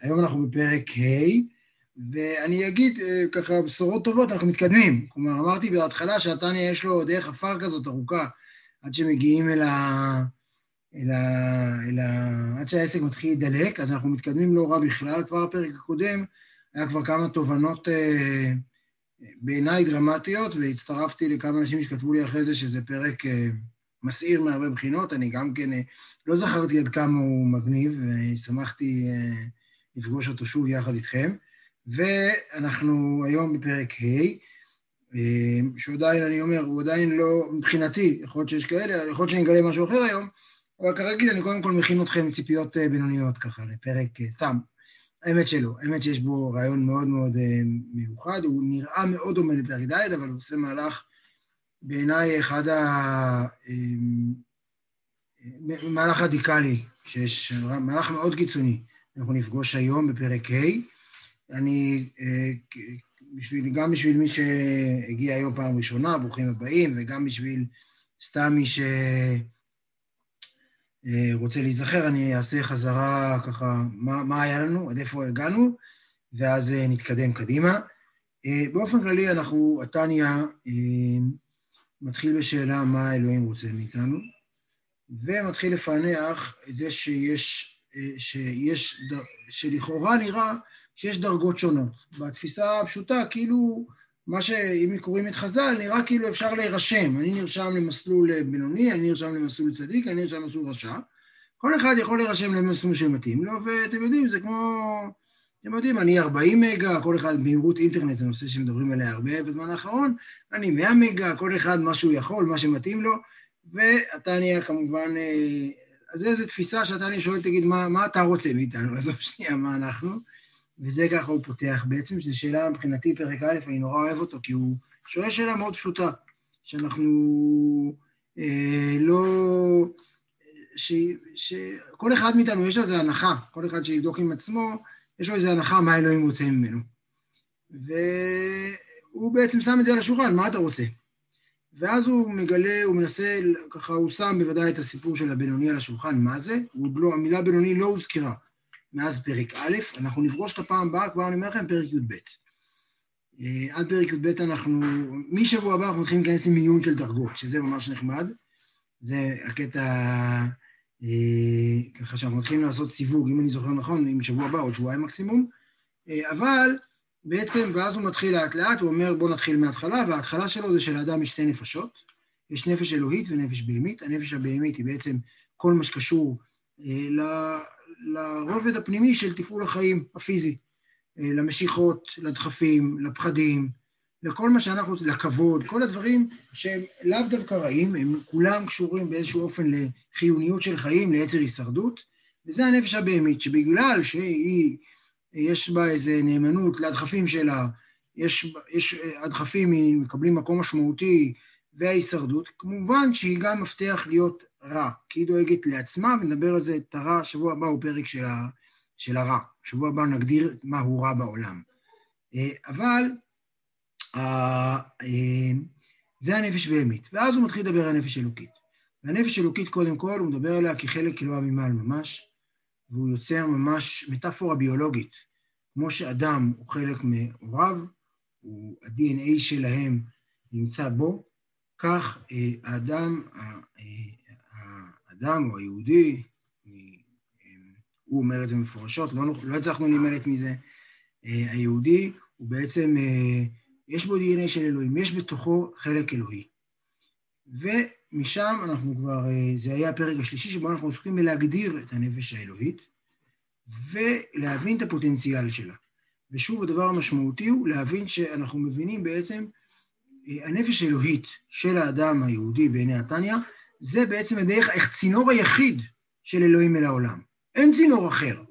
היום אנחנו בפרק ה', ואני אגיד אה, ככה בשורות טובות, אנחנו מתקדמים. כלומר, אמרתי בהתחלה שהתניא יש לו דרך עפר כזאת ארוכה, עד שמגיעים אל ה... אל ה... אל ה... עד שהעסק מתחיל להידלק, אז אנחנו מתקדמים לא רע בכלל. כבר בפרק הקודם היה כבר כמה תובנות אה, בעיניי דרמטיות, והצטרפתי לכמה אנשים שכתבו לי אחרי זה שזה פרק אה, מסעיר מהרבה בחינות. אני גם כן אה, לא זכרתי עד כמה הוא מגניב, ושמחתי אה, לפגוש אותו שוב יחד איתכם. ואנחנו היום בפרק ה', אה, שעדיין, אני אומר, הוא עדיין לא, מבחינתי, יכול להיות שיש כאלה, יכול להיות שאני אגלה משהו אחר היום, אבל כרגיל אני קודם כל מכין אתכם ציפיות אה, בינוניות ככה, לפרק, אה, סתם, האמת שלא, האמת שיש בו רעיון מאוד מאוד מיוחד, הוא נראה מאוד דומה לפרק ד', אבל הוא עושה מהלך, בעיניי אחד ה... מהלך רדיקלי, שיש, מהלך מאוד קיצוני, אנחנו נפגוש היום בפרק ה'. אני, אה, בשביל, גם בשביל מי שהגיע היום פעם ראשונה, ברוכים הבאים, וגם בשביל סתם מי שרוצה אה, להיזכר, אני אעשה חזרה ככה, מה, מה היה לנו, עד איפה הגענו, ואז אה, נתקדם קדימה. באופן כללי, אנחנו, התניא מתחיל בשאלה מה האלוהים רוצה מאיתנו, ומתחיל לפענח את זה שיש, שיש, שלכאורה נראה שיש דרגות שונות. בתפיסה הפשוטה, כאילו, מה שאם קוראים את חז"ל, נראה כאילו אפשר להירשם. אני נרשם למסלול בינוני, אני נרשם למסלול צדיק, אני נרשם למסלול רשע. כל אחד יכול להירשם למסלול שמתאים לו, ואתם יודעים, זה כמו... אתם יודעים, אני 40 מגה, כל אחד במהירות אינטרנט, זה נושא שמדברים עליה הרבה בזמן האחרון, אני 100 מגה, כל אחד מה שהוא יכול, מה שמתאים לו, ואתה נהיה כמובן... אז איזו תפיסה שאתה נהיה שואל, תגיד, מה, מה אתה רוצה מאיתנו? עזוב שנייה, מה אנחנו? וזה ככה הוא פותח בעצם, שזו שאלה מבחינתי, פרק א', אני נורא אוהב אותו, כי הוא שואל שאלה מאוד פשוטה, שאנחנו אה, לא... שכל אחד מאיתנו יש לו איזו הנחה, כל אחד שיבדוק עם עצמו, יש לו איזו הנחה מה אלוהים רוצה ממנו. והוא בעצם שם את זה על השולחן, מה אתה רוצה? ואז הוא מגלה, הוא מנסה, ככה הוא שם בוודאי את הסיפור של הבינוני על השולחן, מה זה? לא, המילה בינוני לא הוזכרה. מאז פרק א', אנחנו נפגוש את הפעם הבאה, כבר אני אומר לכם, פרק י"ב. אה, עד פרק י"ב אנחנו, משבוע הבא אנחנו מתחילים להיכנס עם מיון של דרגות, שזה ממש נחמד. זה הקטע, אה, ככה שאנחנו מתחילים לעשות סיווג, אם אני זוכר נכון, עם שבוע הבא, עוד שבועיים מקסימום. אה, אבל בעצם, ואז הוא מתחיל לאט לאט, הוא אומר בואו נתחיל מההתחלה, וההתחלה שלו זה שלאדם יש שתי נפשות, יש נפש אלוהית ונפש בהמית. הנפש הבהמית היא בעצם כל מה שקשור לרובד הפנימי של תפעול החיים הפיזי, אה, למשיכות, לדחפים, לפחדים, לכל מה שאנחנו לכבוד, כל הדברים שהם לאו דווקא רעים, הם כולם קשורים באיזשהו אופן לחיוניות של חיים, ליצר הישרדות, וזה הנפש הבהמית, שבגלל שהיא, יש בה איזו נאמנות לדחפים שלה, יש, יש הדחפים מקבלים מקום משמעותי וההישרדות, כמובן שהיא גם מפתח להיות רע, כי היא דואגת לעצמה, ונדבר על זה את הרע, שבוע הבא הוא פרק של, ה, של הרע. שבוע הבא נגדיר מהו רע בעולם. אה, אבל אה, זה הנפש בהמית. ואז הוא מתחיל לדבר על נפש אלוקית. והנפש אלוקית, קודם כל, הוא מדבר עליה כחלק אלוה ממעל ממש, והוא יוצר ממש מטאפורה ביולוגית. כמו שאדם הוא חלק מהוריו, ה-DNA שלהם נמצא בו, כך אה, האדם, האדם או היהודי, הוא אומר את זה מפורשות, לא, לא הצלחנו להימלט מזה, אה, היהודי הוא בעצם, אה, יש בו דנ"א של אלוהים, יש בתוכו חלק אלוהי. ומשם אנחנו כבר, אה, זה היה הפרק השלישי שבו אנחנו עוסקים בלהגדיר את הנפש האלוהית ולהבין את הפוטנציאל שלה. ושוב, הדבר המשמעותי הוא להבין שאנחנו מבינים בעצם הנפש האלוהית של האדם היהודי בעיני התניא, זה בעצם הדרך, הצינור היחיד של אלוהים אל העולם. אין צינור אחר.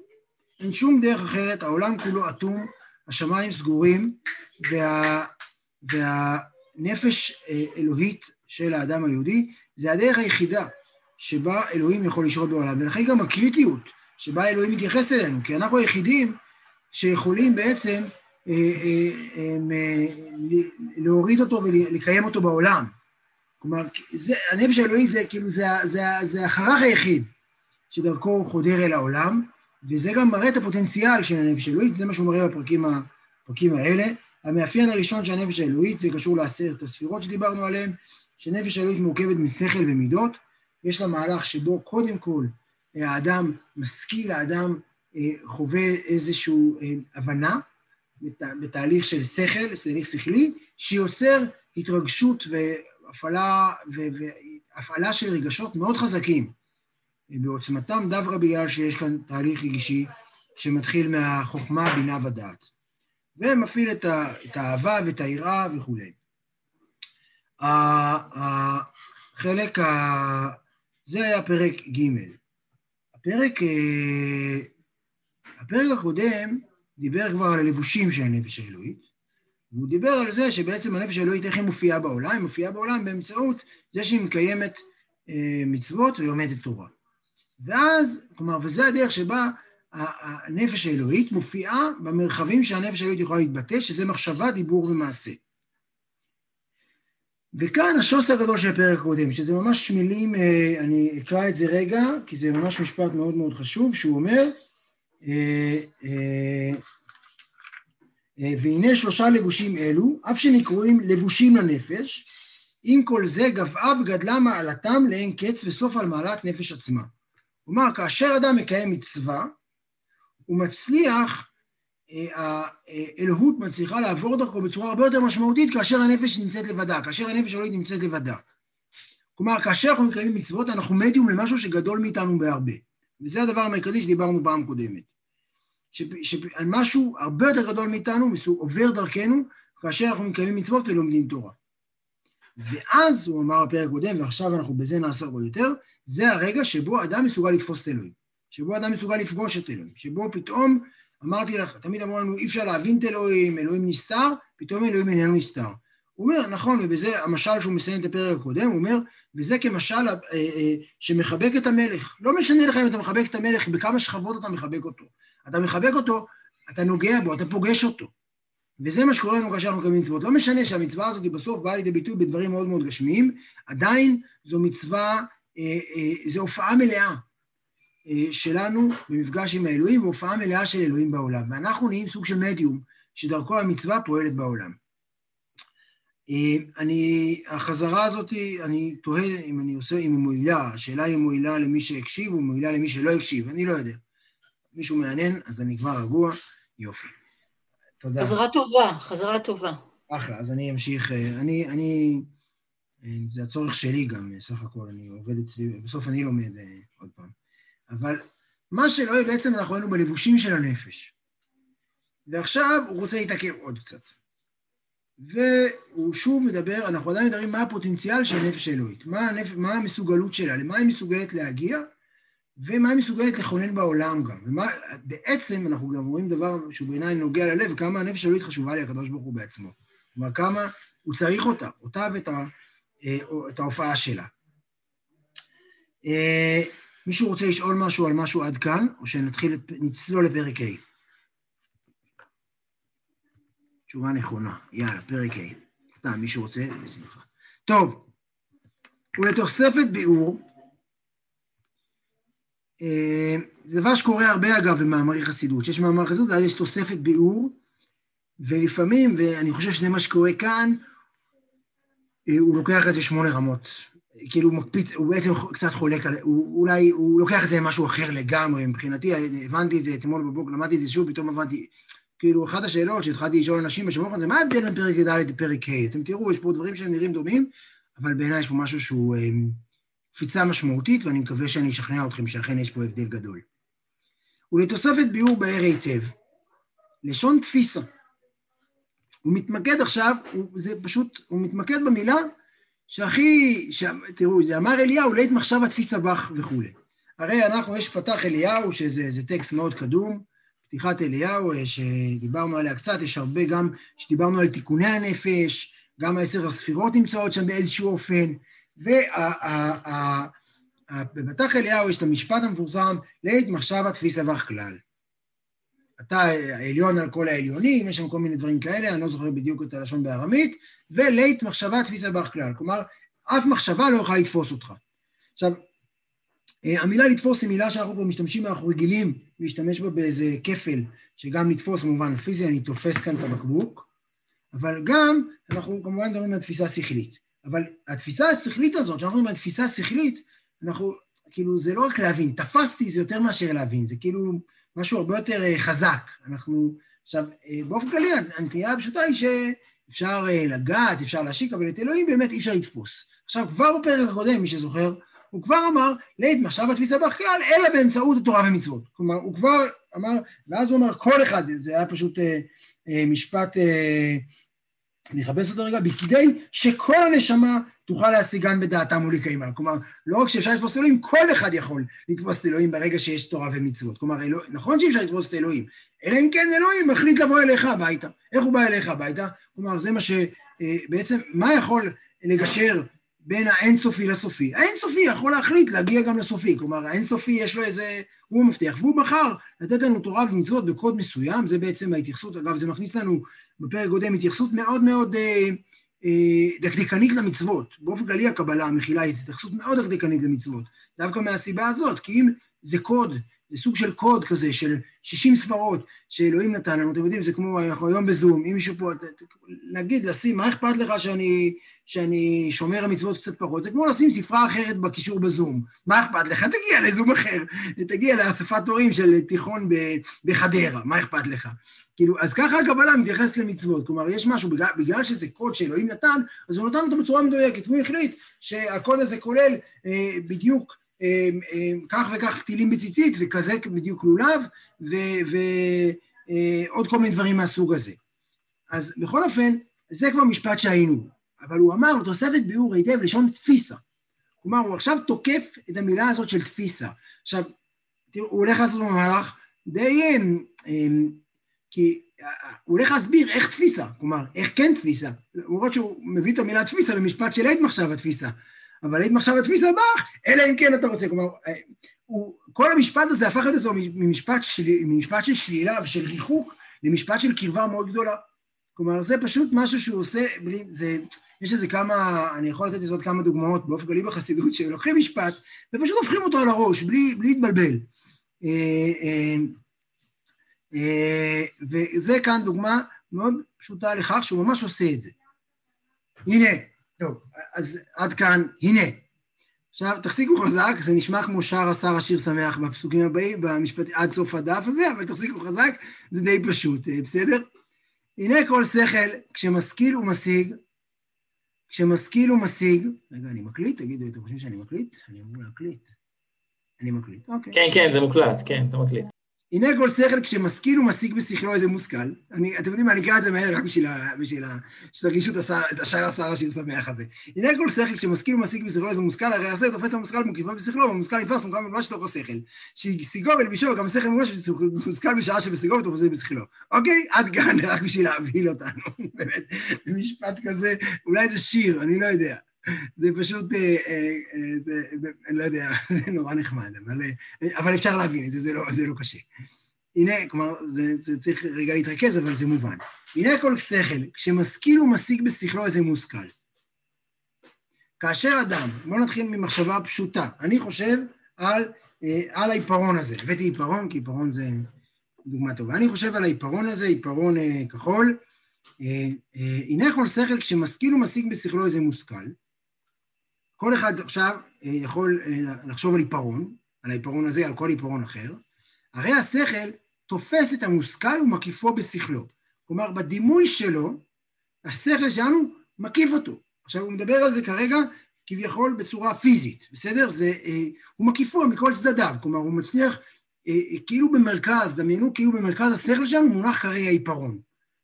אין שום דרך אחרת, העולם כולו אטום, השמיים סגורים, וה, והנפש אה, אלוהית של האדם היהודי זה הדרך היחידה שבה אלוהים יכול לשרות בעולם, ולכן גם הקריטיות שבה אלוהים מתייחס אלינו, כי אנחנו היחידים שיכולים בעצם אה, אה, אה, להוריד אותו ולקיים אותו בעולם. כלומר, זה, הנפש האלוהית זה כאילו, זה, זה, זה החרך היחיד שדרכו הוא חודר אל העולם, וזה גם מראה את הפוטנציאל של הנפש האלוהית, זה מה שהוא מראה בפרקים, בפרקים האלה. המאפיין הראשון של הנפש האלוהית, זה קשור לעשרת הספירות שדיברנו עליהן, שנפש האלוהית מורכבת משכל ומידות, יש לה מהלך שבו קודם כל האדם משכיל, האדם אה, חווה איזושהי אה, הבנה בתהליך של שכל, תהליך שכלי, שיוצר התרגשות והפעלה, והפעלה של רגשות מאוד חזקים. בעוצמתם דווקא בגלל שיש כאן תהליך רגשי שמתחיל מהחוכמה, בינה ודעת. ומפעיל את, את האהבה ואת היראה וכולי. החלק, ה... זה היה פרק ג'. הפרק, אה, הפרק הקודם דיבר כבר על הלבושים של הנפש האלוהית, והוא דיבר על זה שבעצם הנפש האלוהית, איך היא מופיעה בעולם? היא מופיעה בעולם באמצעות זה שהיא מקיימת אה, מצוות ולומדת תורה. ואז, כלומר, וזה הדרך שבה הנפש האלוהית מופיעה במרחבים שהנפש האלוהית יכולה להתבטא, שזה מחשבה, דיבור ומעשה. וכאן השוס הגדול של הפרק הקודם, שזה ממש מילים, אה, אני אקרא את זה רגע, כי זה ממש משפט מאוד מאוד חשוב, שהוא אומר, אה, אה, והנה שלושה לבושים אלו, אף שנקראים לבושים לנפש, עם כל זה גבעה וגדלה מעלתם לאין קץ וסוף על מעלת נפש עצמה. כלומר, כאשר אדם מקיים מצווה, הוא מצליח, האלוהות מצליחה לעבור דרכו בצורה הרבה יותר משמעותית כאשר הנפש נמצאת לבדה, כאשר הנפש אלוהית נמצאת לבדה. כלומר, כאשר אנחנו מקיימים מצוות, אנחנו מדיום למשהו שגדול מאיתנו בהרבה. וזה הדבר המרכזי שדיברנו פעם קודמת. שעל משהו הרבה יותר גדול מאיתנו, עובר דרכנו, כאשר אנחנו מקיימים מצוות ולומדים תורה. ואז, הוא אמר בפרק קודם, ועכשיו אנחנו בזה נעסוק עוד יותר, זה הרגע שבו אדם מסוגל לתפוס את אלוהים, שבו אדם מסוגל לפגוש את אלוהים, שבו פתאום, אמרתי לך, תמיד אמרו לנו, אי אפשר להבין את אלוהים, אלוהים נסתר, פתאום אלוהים איננו נסתר. הוא אומר, נכון, ובזה המשל שהוא מסיים את הפרק הקודם, הוא אומר, וזה כמשל אה, אה, שמחבק את המלך. לא משנה לך אם אתה מחבק את המלך, בכמה שכבות אתה מחבק אותו. אתה מחבק אותו, אתה נוגע בו, אתה פוגש אותו. וזה מה שקורה לנו כאשר אנחנו מקיימים מצוות. לא משנה שהמצווה הזאת בסוף באה לידי ביטוי בדברים מאוד מאוד גשמיים, עדיין זו מצווה, אה, זו הופעה מלאה שלנו במפגש עם האלוהים, והופעה מלאה של אלוהים בעולם. ואנחנו נהיים סוג של מדיום, שדרכו המצווה פועלת בעולם. אני, החזרה הזאת, אני תוהה אם אני עושה, אם היא מועילה, השאלה היא מועילה למי שהקשיב או מועילה למי שלא הקשיב, אני לא יודע. מישהו מעניין, אז אני כבר רגוע, יופי. תודה. חזרה טובה, חזרה טובה. אחלה, אז אני אמשיך, אני, אני, זה הצורך שלי גם, סך הכל, אני עובד אצלי, בסוף אני לומד עוד פעם. אבל מה שלא יהיה, בעצם אנחנו היינו בלבושים של הנפש. ועכשיו הוא רוצה להתעכב עוד קצת. והוא שוב מדבר, אנחנו עדיין מדברים מה הפוטנציאל של הנפש האלוהית, מה, הנפ... מה המסוגלות שלה, למה היא מסוגלת להגיע, ומה היא מסוגלת לכונן בעולם גם. ומה, בעצם אנחנו גם רואים דבר שהוא בעיניי נוגע ללב, כמה הנפש האלוהית חשובה לי הקדוש ברוך הוא בעצמו. כלומר, כמה הוא צריך אותה, אותה ואת ה, אה, את ההופעה שלה. מישהו רוצה לשאול משהו על משהו עד כאן, או שנתחיל, נצלול לפרק ה'. תשובה נכונה. יאללה, פרק ה'. סתם, מישהו רוצה? בשמחה. טוב, ולתוספת ביאור, אה, זה דבר שקורה הרבה אגב במאמרי חסידות, שיש מאמר חסידות ואז יש תוספת ביאור, ולפעמים, ואני חושב שזה מה שקורה כאן, אה, הוא לוקח את זה שמונה רמות. כאילו הוא מקפיץ, הוא בעצם קצת חולק על, הוא אולי, הוא לוקח את זה למשהו אחר לגמרי, מבחינתי, הבנתי את זה אתמול בבוקר, למדתי את זה שוב, פתאום הבנתי, כאילו, אחת השאלות שהתחלתי לשאול אנשים בשבוע הזה, מה ההבדל בין פרק ד' לפרק ה'? אתם תראו, יש פה דברים שהם נראים דומים, אבל בעיניי יש פה משהו שהוא אה, קפיצה משמעותית, ואני מקווה שאני אשכנע אתכם שאכן יש פה הבדל גדול. ולתוספת ביאור באר היטב, לשון תפיסה. הוא מתמקד עכשיו, הוא, זה פשוט, הוא מתמקד במילה שהכי, ש... תראו, זה אמר אליהו, לית מחשב התפיסה בך וכולי. הרי אנחנו, יש פתח אליהו, שזה טקסט מאוד קדום, פתיחת אליהו, אה, שדיברנו עליה קצת, יש הרבה גם, שדיברנו על תיקוני הנפש, גם העשר הספירות נמצאות שם באיזשהו אופן, ובפתח אליהו יש את המשפט המפורסם, לית מחשבה תפיסה בך כלל. אתה העליון על כל העליונים, יש שם כל מיני דברים כאלה, אני לא זוכר בדיוק את הלשון בארמית, ולית מחשבה תפיסה בך כלל. כלומר, אף מחשבה לא יכולה לתפוס אותך. עכשיו, אה, המילה לתפוס היא מילה שאנחנו כבר משתמשים, אנחנו רגילים להשתמש בה באיזה כפל, שגם לתפוס במובן הפיזי, אני תופס כאן את הבקבוק, אבל גם אנחנו כמובן מדברים על תפיסה שכלית. אבל התפיסה השכלית הזאת, כשאנחנו מדברים על תפיסה שכלית, אנחנו, כאילו, זה לא רק להבין, תפסתי זה יותר מאשר להבין, זה כאילו משהו הרבה יותר אה, חזק. אנחנו, עכשיו, אה, באופן כללי, הנטייה הפשוטה היא שאפשר אה, לגעת, אפשר להשיק, אבל את אלוהים באמת אי אפשר לתפוס. עכשיו, כבר בפרק הקודם, מי שזוכר, הוא כבר אמר, לית מחשב התפיסה בכלל, אלא באמצעות התורה ומצוות. כלומר, הוא כבר אמר, ואז הוא אמר, כל אחד, זה היה פשוט אה, אה, משפט, אה, אני אחפש אותו רגע, כדי שכל הנשמה תוכל להשיגן בדעתם ולקיימה. כלומר, לא רק שאפשר לתפוס את אלוהים, כל אחד יכול לתפוס את אלוהים ברגע שיש תורה ומצוות. כלומר, אלוה, נכון שאי אפשר לתפוס את אלוהים, אלא אם כן אלוהים מחליט לבוא אליך הביתה. איך הוא בא אליך הביתה? כלומר, זה מה שבעצם, אה, מה יכול לגשר בין האינסופי לסופי. האינסופי יכול להחליט להגיע גם לסופי, כלומר האינסופי יש לו איזה, הוא מפתח, והוא בחר לתת לנו תורה ומצוות בקוד מסוים, זה בעצם ההתייחסות, אגב זה מכניס לנו בפרק קודם התייחסות מאוד מאוד אה, אה, דקדקנית למצוות, באופן כללי הקבלה המכילה היא התייחסות מאוד דקדקנית למצוות, דווקא מהסיבה הזאת, כי אם זה קוד, סוג של קוד כזה, של 60 ספרות שאלוהים נתן לנו, אתם יודעים, זה כמו, אנחנו היום בזום, אם מישהו פה, נגיד, לשים, מה אכפת לך שאני שאני שומר המצוות קצת פחות, זה כמו לשים ספרה אחרת בקישור בזום. מה אכפת לך? תגיע לזום אחר, תגיע לאספת הורים של תיכון בחדרה, מה אכפת לך? כאילו, אז ככה הקבלה מתייחסת למצוות, כלומר, יש משהו, בגלל, בגלל שזה קוד שאלוהים נתן, אז הוא נתן אותו בצורה מדויקת, והוא החליט שהקוד הזה כולל אה, בדיוק כך וכך טילים בציצית, וכזה בדיוק לולב, ועוד אה, כל מיני דברים מהסוג הזה. אז בכל אופן, זה כבר משפט שהיינו. אבל הוא אמר תוספת ביאור היטב לשון תפיסה. כלומר, הוא עכשיו תוקף את המילה הזאת של תפיסה. עכשיו, תראו, הוא הולך לעשות במהלך די... אמ, אמ, כי הוא הולך להסביר איך תפיסה, כלומר, איך כן תפיסה. למרות שהוא מביא את המילה תפיסה במשפט של עת מחשב התפיסה. אבל עת מחשב התפיסה בא, אלא אם כן אתה רוצה. כלומר, אה, הוא, כל המשפט הזה הפך את עצמו ממשפט, של, ממשפט של שלילה ושל ריחוק למשפט של קרבה מאוד גדולה. כלומר, זה פשוט משהו שהוא עושה, בלי, זה, יש איזה כמה, אני יכול לתת לזה עוד כמה דוגמאות באופן כללי בחסידות, שלוקחים משפט ופשוט הופכים אותו על הראש, בלי, בלי להתבלבל. אה, אה, וזה כאן דוגמה מאוד פשוטה לכך שהוא ממש עושה את זה. הנה, טוב, אז עד כאן, הנה. עכשיו, תחזיקו חזק, זה נשמע כמו שר השר השיר שמח בפסוקים הבאים, במשפט, עד סוף הדף הזה, אבל תחזיקו חזק, זה די פשוט, בסדר? הנה כל שכל, כשמשכיל ומשיג, כשמשכיל ומשיג, רגע, אני מקליט? תגידו, אתם חושבים שאני מקליט? אני אמור להקליט. אני מקליט, אוקיי. כן, כן, זה מוקלט, כן, אתה מקליט. הנה כל שכל כשמשכיל ומשיג בשכלו איזה מושכל. אני, אתם יודעים מה, אני אקרא את זה מהר רק בשביל, ה, בשביל ה, שתרגישו את השער השר השיר שמח הזה. הנה כל שכל כשמשכיל ומשיג בשכלו איזה מושכל, הרי עשה תופס את המושכל מוקיפה בשכלו, והמושכל נתפס ומוקם ממש לתוך השכל. שהשיגו ולבישו, גם השכל ממש מושכל בשעה שבשגו ותופס בשכלו. אוקיי? עד כאן, רק בשביל להבהיל אותנו. באמת, משפט כזה, אולי זה שיר, אני לא יודע. זה פשוט, אה, אה, אה, אני לא יודע, זה נורא נחמד, אבל אפשר להבין את זה, זה לא, לא קשה. הנה, כלומר, זה צריך רגע להתרכז, אבל זה מובן. הנה כל שכל, כשמשכיל ומשיג בשכלו איזה מושכל. כאשר אדם, בואו נתחיל ממחשבה פשוטה, אני חושב על, על העיפרון הזה. הבאתי עיפרון, כי עיפרון זה דוגמה טובה. אני חושב על העיפרון הזה, עיפרון כחול. הנה כל שכל, כשמשכיל ומשיג בשכלו איזה מושכל. כל אחד עכשיו אה, יכול אה, לחשוב על עיפרון, על העיפרון הזה, על כל עיפרון אחר, הרי השכל תופס את המושכל ומקיפו בשכלו. כלומר, בדימוי שלו, השכל שלנו מקיף אותו. עכשיו, הוא מדבר על זה כרגע כביכול בצורה פיזית, בסדר? זה, אה, הוא מקיפו מכל צדדיו, כלומר, הוא מצליח, אה, אה, כאילו במרכז, דמיינו כאילו במרכז השכל שלנו מונח כרגע העיפרון.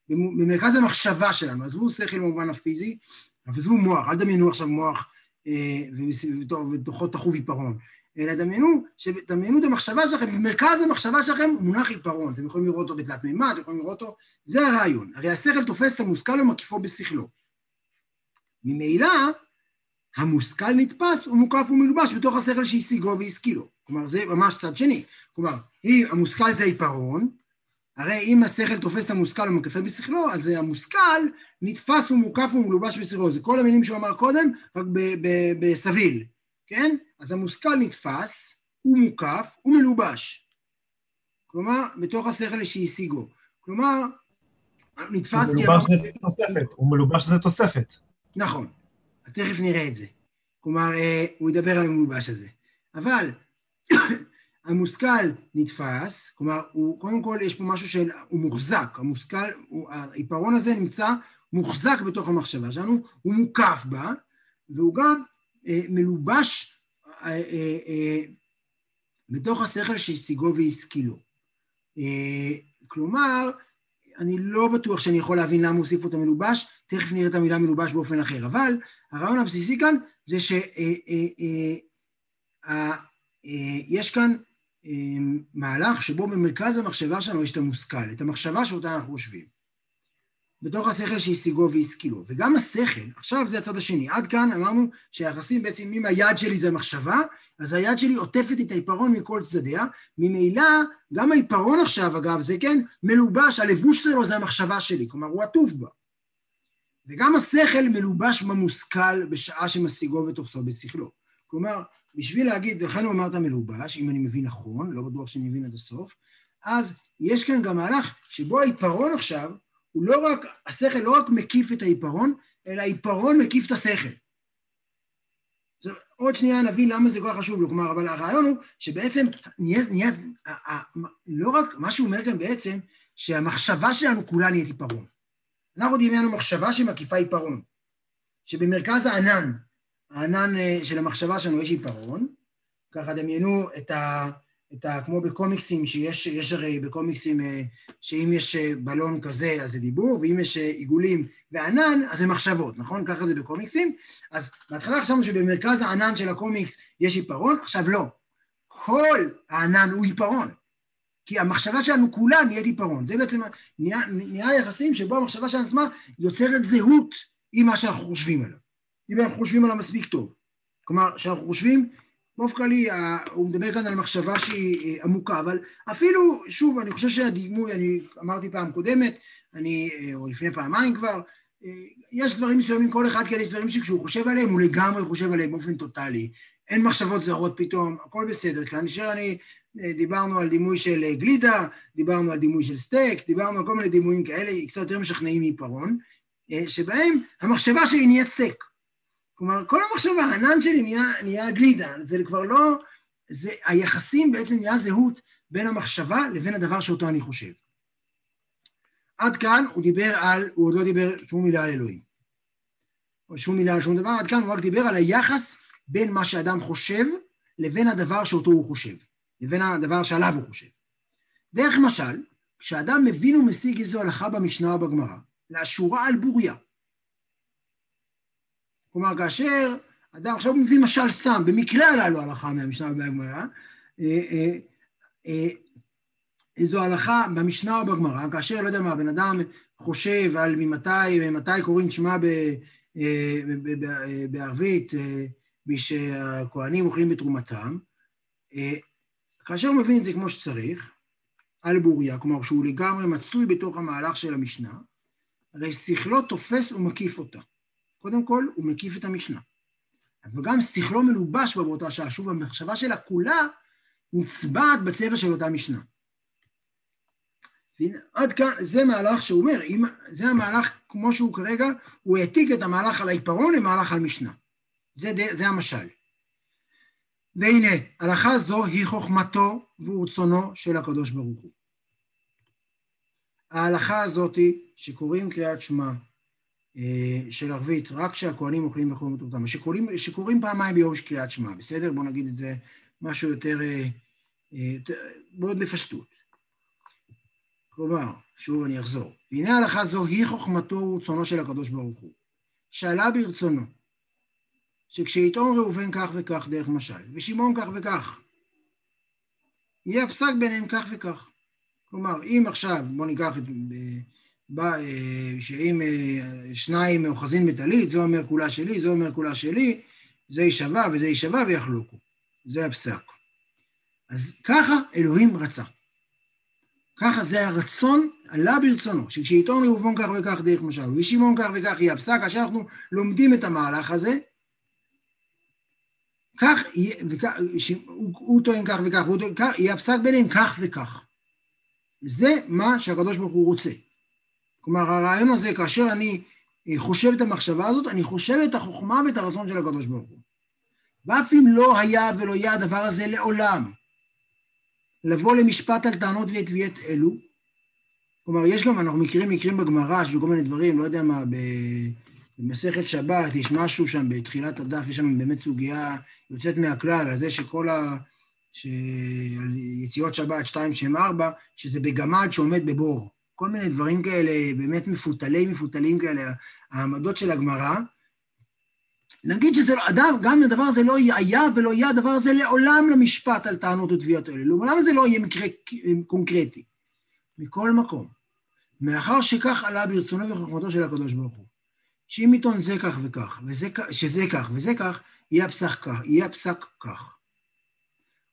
במרכז המחשבה שלנו, עזבו שכל במובן הפיזי, עזבו מוח, אל דמיינו עכשיו מוח אה, ובתוכו תחוב עיפרון, אלא דמיינו, דמיינו את המחשבה שלכם, במרכז המחשבה שלכם מונח עיפרון, אתם יכולים לראות אותו בתלת מימד, אתם יכולים לראות אותו, זה הרעיון, הרי השכל תופס את המושכל ומקיפו בשכלו. ממילא, המושכל נתפס ומוקף ומלובש בתוך השכל שהשיגו והשכילו, כלומר זה ממש צד שני, כלומר, המושכל זה עיפרון, הרי אם השכל תופס את המושכל ומקפה בשכלו, אז המושכל נתפס ומוקף ומלובש בשכלו. זה כל המילים שהוא אמר קודם, רק בסביל, כן? אז המושכל נתפס, הוא מוקף, הוא מלובש. כלומר, בתוך השכל שהשיגו. כלומר, נתפס... הוא מלובש זה תוספת, הוא מלובש זה תוספת. נכון, תכף נראה את זה. כלומר, אה, הוא ידבר על המלובש הזה. אבל המושכל נתפס, כלומר, הוא, קודם כל יש פה משהו שהוא מוחזק, המושכל, העיפרון הזה נמצא מוחזק בתוך המחשבה שלנו, הוא מוקף בה, והוא גם אה, מלובש אה, אה, אה, בתוך השכל שהשיגו והשכילו. אה, כלומר, אני לא בטוח שאני יכול להבין למה הוסיפו את המלובש, תכף נראה את המילה מלובש באופן אחר, אבל הרעיון הבסיסי כאן זה שיש אה, אה, כאן מהלך שבו במרכז המחשבה שלנו יש את המושכל, את המחשבה שאותה אנחנו חושבים. בתוך השכל שהשיגו והשכילו. וגם השכל, עכשיו זה הצד השני. עד כאן אמרנו שהיחסים בעצם, אם היד שלי זה מחשבה, אז היד שלי עוטפת את העיפרון מכל צדדיה. ממילא, גם העיפרון עכשיו, אגב, זה כן מלובש, הלבוש שלו זה המחשבה שלי, כלומר, הוא עטוף בה. וגם השכל מלובש במושכל בשעה שמשיגו ותופסו בשכלו. כלומר, בשביל להגיד, לכן הוא אמר את המלובש, אם אני מבין נכון, לא בטוח שאני מבין עד הסוף, אז יש כאן גם מהלך שבו העיפרון עכשיו, הוא לא רק, השכל לא רק מקיף את העיפרון, אלא העיפרון מקיף את השכל. עוד שנייה נבין למה זה כל כך חשוב לו, כלומר, אבל הרעיון הוא שבעצם נהיה, נהיה, לא רק, מה שהוא אומר כאן בעצם, שהמחשבה שלנו כולה נהיית עיפרון. אנחנו דמיינו מחשבה שמקיפה עיפרון, שבמרכז הענן, הענן אה, של המחשבה שלנו יש עיפרון, ככה דמיינו את ה... את ה... כמו בקומיקסים, שיש יש הרי בקומיקסים אה, שאם יש אה, בלון כזה אז זה דיבור, ואם יש עיגולים וענן אז זה מחשבות, נכון? ככה זה בקומיקסים. אז בהתחלה חשבנו שבמרכז הענן של הקומיקס יש עיפרון, עכשיו לא. כל הענן הוא עיפרון. כי המחשבה שלנו כולה נהיית עיפרון. זה בעצם נהיה, נהיה יחסים שבו המחשבה שלנו עצמה יוצרת זהות עם מה שאנחנו חושבים עליו. אם אנחנו חושבים עליו מספיק טוב. כלומר, כשאנחנו חושבים, באופן כללי, הוא מדבר כאן על מחשבה שהיא אה, עמוקה, אבל אפילו, שוב, אני חושב שהדימוי, אני אמרתי פעם קודמת, אני, אה, או לפני פעמיים כבר, אה, יש דברים מסוימים, כל אחד כאלה יש דברים שכשהוא חושב עליהם, הוא לגמרי חושב עליהם באופן טוטאלי. אין מחשבות זרות פתאום, הכל בסדר. כאשר אני, דיברנו על דימוי של גלידה, דיברנו על דימוי של סטייק, דיברנו על כל מיני דימויים כאלה, קצת יותר משכנעים מעיפרון, שבהם המחשבה שלי נהיית סטייק. כלומר, כל המחשבה, הענן שלי נהיה, נהיה גלידה, זה כבר לא... זה, היחסים בעצם נהיה זהות בין המחשבה לבין הדבר שאותו אני חושב. עד כאן הוא דיבר על, הוא עוד לא דיבר שום מילה על אלוהים. או שום מילה על שום דבר, עד כאן הוא רק דיבר על היחס בין מה שאדם חושב לבין הדבר שאותו הוא חושב, לבין הדבר שעליו הוא חושב. דרך משל, כשאדם מבין ומשיג איזו הלכה במשנה או בגמרא, לאשורה על בוריה, כלומר, כאשר אדם עכשיו מביא משל סתם, במקרה עלה לו הלכה מהמשנה ובגמרא, אה, אה, אה, איזו הלכה במשנה או בגמרא, כאשר, לא יודע מה, בן אדם חושב על ממתי, ממתי קוראים שמע בערבית, שהכוהנים אוכלים בתרומתם, כאשר הוא מבין את זה כמו שצריך, על בוריה, כלומר שהוא לגמרי מצוי בתוך המהלך של המשנה, הרי שכלו תופס ומקיף אותה. קודם כל, הוא מקיף את המשנה. וגם שכלו מלובש בה באותה שעה. שוב, המחשבה שלה כולה נצבעת בצבע של אותה משנה. עד כאן, זה מהלך שהוא אומר, אם, זה המהלך כמו שהוא כרגע, הוא העתיק את המהלך על העיפרון למהלך על משנה. זה, זה המשל. והנה, הלכה זו היא חוכמתו ורצונו של הקדוש ברוך הוא. ההלכה הזאתי שקוראים קריאת שמע של ערבית, רק כשהכוהנים אוכלים וחולים מטומטם, שקוראים, שקוראים פעמיים ביום קריאת שמע, בסדר? בואו נגיד את זה משהו יותר, אה, אה, מאוד בפשטות. כלומר, שוב אני אחזור, והנה ההלכה זו היא חוכמתו ורצונו של הקדוש ברוך הוא, שעלה ברצונו, שכשיטעון ראובן כך וכך דרך משל, ושמעון כך וכך, יהיה הפסק ביניהם כך וכך. כלומר, אם עכשיו, בואו ניקח את... אה, שאם אה, שניים אוחזין בטלית, זה אומר כולה שלי, זה אומר כולה שלי, זה יישבע וזה יישבע ויחלוקו. זה הפסק. אז ככה אלוהים רצה. ככה זה הרצון, עלה ברצונו, שכשייטון ראובון כך וכך דרך משל, ושמעון כך וכך יהיה הפסק, כאשר אנחנו לומדים את המהלך הזה, כך יהיה, וכך, הוא, טוען כך וכך, יהיה הפסק ביניהם כך וכך. זה מה שהקדוש ברוך הוא רוצה. כלומר, הרעיון הזה, כאשר אני חושב את המחשבה הזאת, אני חושב את החוכמה ואת הרצון של הקדוש ברוך הוא. ואף אם לא היה ולא יהיה הדבר הזה לעולם, לבוא למשפט על טענות ותביעות אלו, כלומר, יש גם, אנחנו מכירים מקרים בגמרא של כל מיני דברים, לא יודע מה, במסכת שבת, יש משהו שם בתחילת הדף, יש שם באמת סוגיה יוצאת מהכלל, על זה שכל ה... ש... יציאות שבת, שתיים, שם, ארבע, שזה בגמד שעומד בבור. כל מיני דברים כאלה, באמת מפותלי מפותלים כאלה, העמדות של הגמרא. נגיד שזה, אדם, גם הדבר הזה לא היה ולא יהיה הדבר הזה לעולם למשפט על טענות ותביעות האלה. לעולם זה לא יהיה מקרה קונקרטי. מכל מקום, מאחר שכך עלה ברצונו וחוכמתו של הקדוש ברוך הוא, שאם עיתון זה כך וכך, וזה, שזה כך וזה כך, יהיה הפסק כך, יהיה הפסק כך.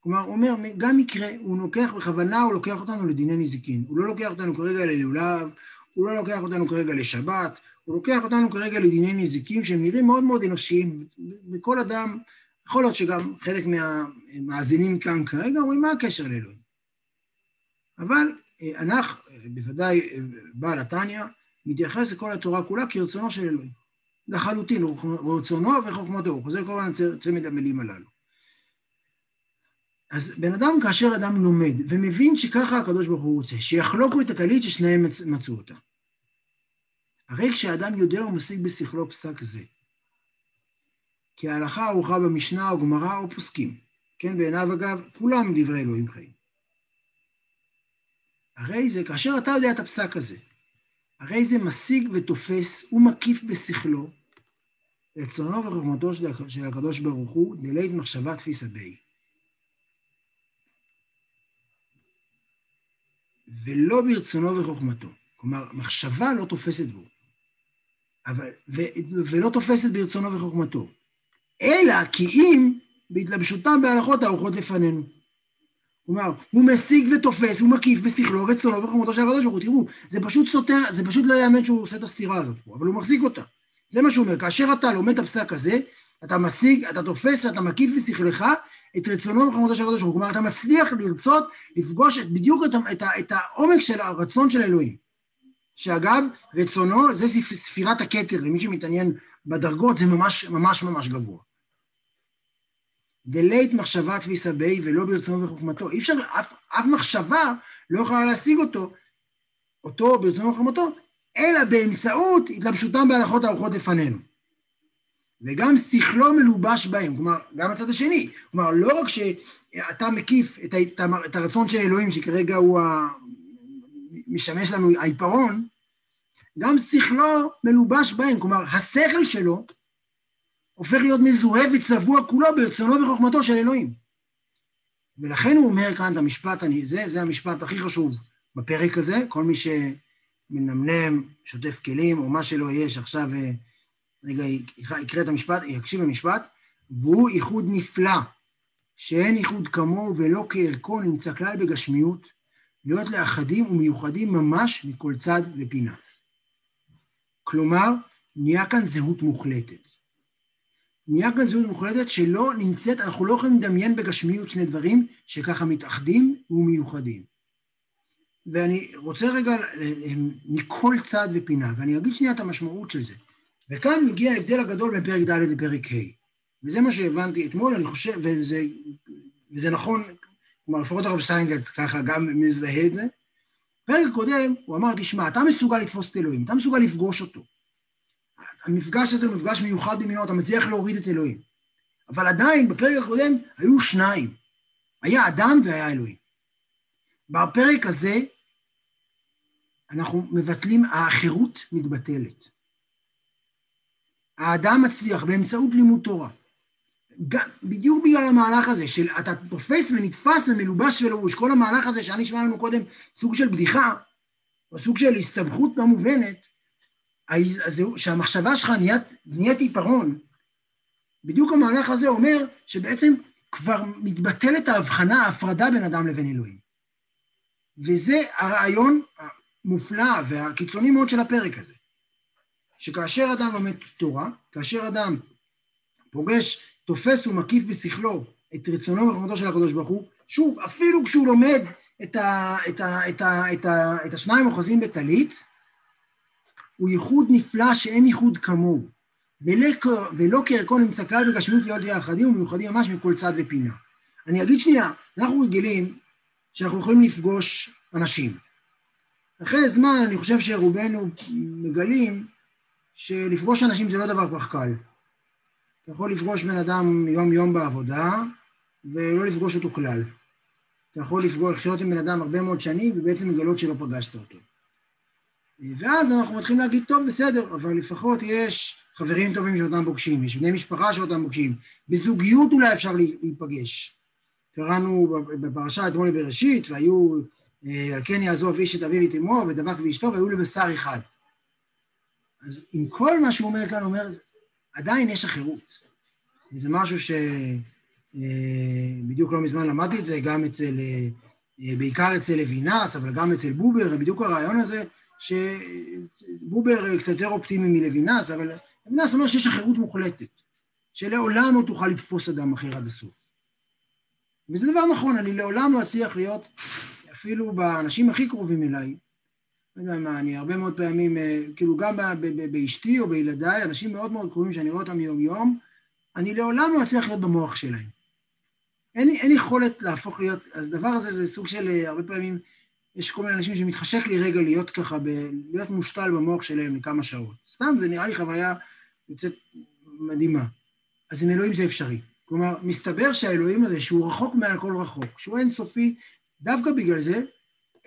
כלומר, הוא אומר, גם מקרה, הוא לוקח בכוונה, הוא לוקח אותנו לדיני נזיקין. הוא לא לוקח אותנו כרגע ללולב, הוא לא לוקח אותנו כרגע לשבת, הוא לוקח אותנו כרגע לדיני נזיקים שהם נראים מאוד מאוד אנושיים. בכל אדם, יכול להיות שגם חלק מהמאזינים כאן כרגע אומרים, מה הקשר לאלוהים? אבל אנחנו, בוודאי בעל התניא, מתייחס לכל התורה כולה כרצונו של אלוהים. לחלוטין, רצונו וחוכמתו, הוא חוזר כל הזמן צמד המילים הללו. אז בן אדם, כאשר אדם לומד ומבין שככה הקדוש ברוך הוא רוצה, שיחלוקו את הטלית ששניהם מצאו אותה. הרי כשאדם יודע ומשיג בשכלו פסק זה, כי ההלכה ערוכה במשנה או גמרא או פוסקים, כן, בעיניו אגב, כולם דברי אלוהים חיים. הרי זה, כאשר אתה יודע את הפסק הזה, הרי זה משיג ותופס ומקיף בשכלו רצונו וחוכמתו של הקדוש ברוך הוא, דלית מחשבה תפיסה בי. ולא ברצונו וחוכמתו. כלומר, מחשבה לא תופסת בו, אבל, ו, ולא תופסת ברצונו וחוכמתו, אלא כי אם בהתלבשותם בהלכות הארוחות לפנינו. כלומר, הוא משיג ותופס, הוא מקיף בשכלו, רצונו וחוכמתו של הקדוש ברוך הוא. תראו, זה פשוט סותר, זה פשוט לא יאמן שהוא עושה את הסתירה הזאת פה, אבל הוא מחזיק אותה. זה מה שהוא אומר, כאשר אתה לומד את הפסק הזה, אתה משיג, אתה תופס ואתה מקיף בשכלך את רצונו וחוכמתו של הקדוש ברוך הוא. כלומר, אתה מצליח לרצות לפגוש את, בדיוק את, את, את העומק של הרצון של אלוהים. שאגב, רצונו, זה ספירת הכתר, למי שמתעניין בדרגות, זה ממש ממש ממש גבוה. דלית מחשבה תפיסה בי ולא ברצונו וחוכמתו. אי אפשר, אף, אף מחשבה לא יכולה להשיג אותו, אותו ברצונו וחוכמתו, אלא באמצעות התלבשותם בהלכות הארוחות לפנינו. וגם שכלו מלובש בהם, כלומר, גם הצד השני. כלומר, לא רק שאתה מקיף את, את הרצון של אלוהים, שכרגע הוא ה... משמש לנו העיפרון, גם שכלו מלובש בהם, כלומר, השכל שלו הופך להיות מזוהה וצבוע כולו ברצונו וחוכמתו של אלוהים. ולכן הוא אומר כאן את המשפט, אני, זה, זה המשפט הכי חשוב בפרק הזה, כל מי שמנמנם, שוטף כלים, או מה שלא יהיה, שעכשיו אה, רגע יקרא את המשפט, יקשיב למשפט, והוא איחוד נפלא, שאין איחוד כמוהו ולא כערכו נמצא כלל בגשמיות, להיות לאחדים ומיוחדים ממש מכל צד ופינה. כלומר, נהיה כאן זהות מוחלטת. נהיה כאן זהות מוחלטת שלא נמצאת, אנחנו לא יכולים לדמיין בגשמיות שני דברים שככה מתאחדים ומיוחדים. ואני רוצה רגע מכל צד ופינה, ואני אגיד שנייה את המשמעות של זה. וכאן מגיע ההבדל הגדול בין פרק ד' לפרק ה'. וזה מה שהבנתי אתמול, אני חושב, וזה, וזה נכון, כלומר, לפחות הרב שטיינזלץ ככה גם מזדהה את זה. בפרק הקודם הוא אמר, תשמע, אתה מסוגל לתפוס את אלוהים, אתה מסוגל לפגוש אותו. המפגש הזה הוא מפגש מיוחד במינו, אתה מצליח להוריד את אלוהים. אבל עדיין, בפרק הקודם היו שניים. היה אדם והיה אלוהים. בפרק הזה אנחנו מבטלים, החירות מתבטלת. האדם מצליח באמצעות לימוד תורה. גם, בדיוק בגלל המהלך הזה של אתה תופס ונתפס ומלובש ולבוש, כל המהלך הזה שאני שמע לנו קודם סוג של בדיחה, או סוג של הסתבכות לא מובנת, שהמחשבה שלך נהיית, נהיית עיפרון, בדיוק המהלך הזה אומר שבעצם כבר מתבטלת ההבחנה, ההפרדה בין אדם לבין אלוהים. וזה הרעיון המופלא והקיצוני מאוד של הפרק הזה. שכאשר אדם לומד תורה, כאשר אדם פוגש, תופס ומקיף בשכלו את רצונו וחוכמתו של הקדוש ברוך הוא, שוב, אפילו כשהוא לומד את, ה, את, ה, את, ה, את, ה, את השניים אוחזים בטלית, הוא ייחוד נפלא שאין ייחוד כמוהו, ולא כערכו נמצא כלל בגשמיות להיות יחדים ומיוחדים ממש מכל צד ופינה. אני אגיד שנייה, אנחנו רגילים שאנחנו יכולים לפגוש אנשים. אחרי זמן אני חושב שרובנו מגלים שלפגוש אנשים זה לא דבר כל כך קל. אתה יכול לפגוש בן אדם יום-יום בעבודה ולא לפגוש אותו כלל. אתה יכול לפגוש, לחיות עם בן אדם הרבה מאוד שנים ובעצם לגלות שלא פגשת אותו. ואז אנחנו מתחילים להגיד, טוב, בסדר, אבל לפחות יש חברים טובים שאותם פוגשים, יש בני משפחה שאותם פוגשים, בזוגיות אולי אפשר להיפגש. קראנו בפרשה אתמול בראשית, והיו, אה, על כן יעזוב איש את אביו ואת אמו, ודבק ואשתו, והיו לבשר אחד. אז עם כל מה שהוא אומר כאן, הוא אומר, עדיין יש אחרות. זה משהו שבדיוק אה, לא מזמן למדתי את זה, גם אצל, אה, בעיקר אצל לוינס, אבל גם אצל בובר, בדיוק הרעיון הזה, שבובר קצת יותר אופטימי מלוינס, אבל לוינס אומר שיש אחרות מוחלטת, שלעולם לא תוכל לתפוס אדם אחר עד הסוף. וזה דבר נכון, אני לעולם לא אצליח להיות, אפילו באנשים הכי קרובים אליי, לא יודע מה, אני הרבה מאוד פעמים, אה, כאילו גם באשתי או בילדיי, אנשים מאוד מאוד קרובים שאני רואה אותם יום-יום, אני לעולם לא אצליח להיות במוח שלהם. אין, אין יכולת להפוך להיות, אז הדבר הזה זה סוג של, אה, הרבה פעמים, יש כל מיני אנשים שמתחשק לי רגע להיות ככה, ב, להיות מושתל במוח שלהם לכמה שעות. סתם, זה נראה לי חוויה יוצאת מדהימה. אז עם אלוהים זה אפשרי. כלומר, מסתבר שהאלוהים הזה, שהוא רחוק מעל כל רחוק, שהוא אינסופי, דווקא בגלל זה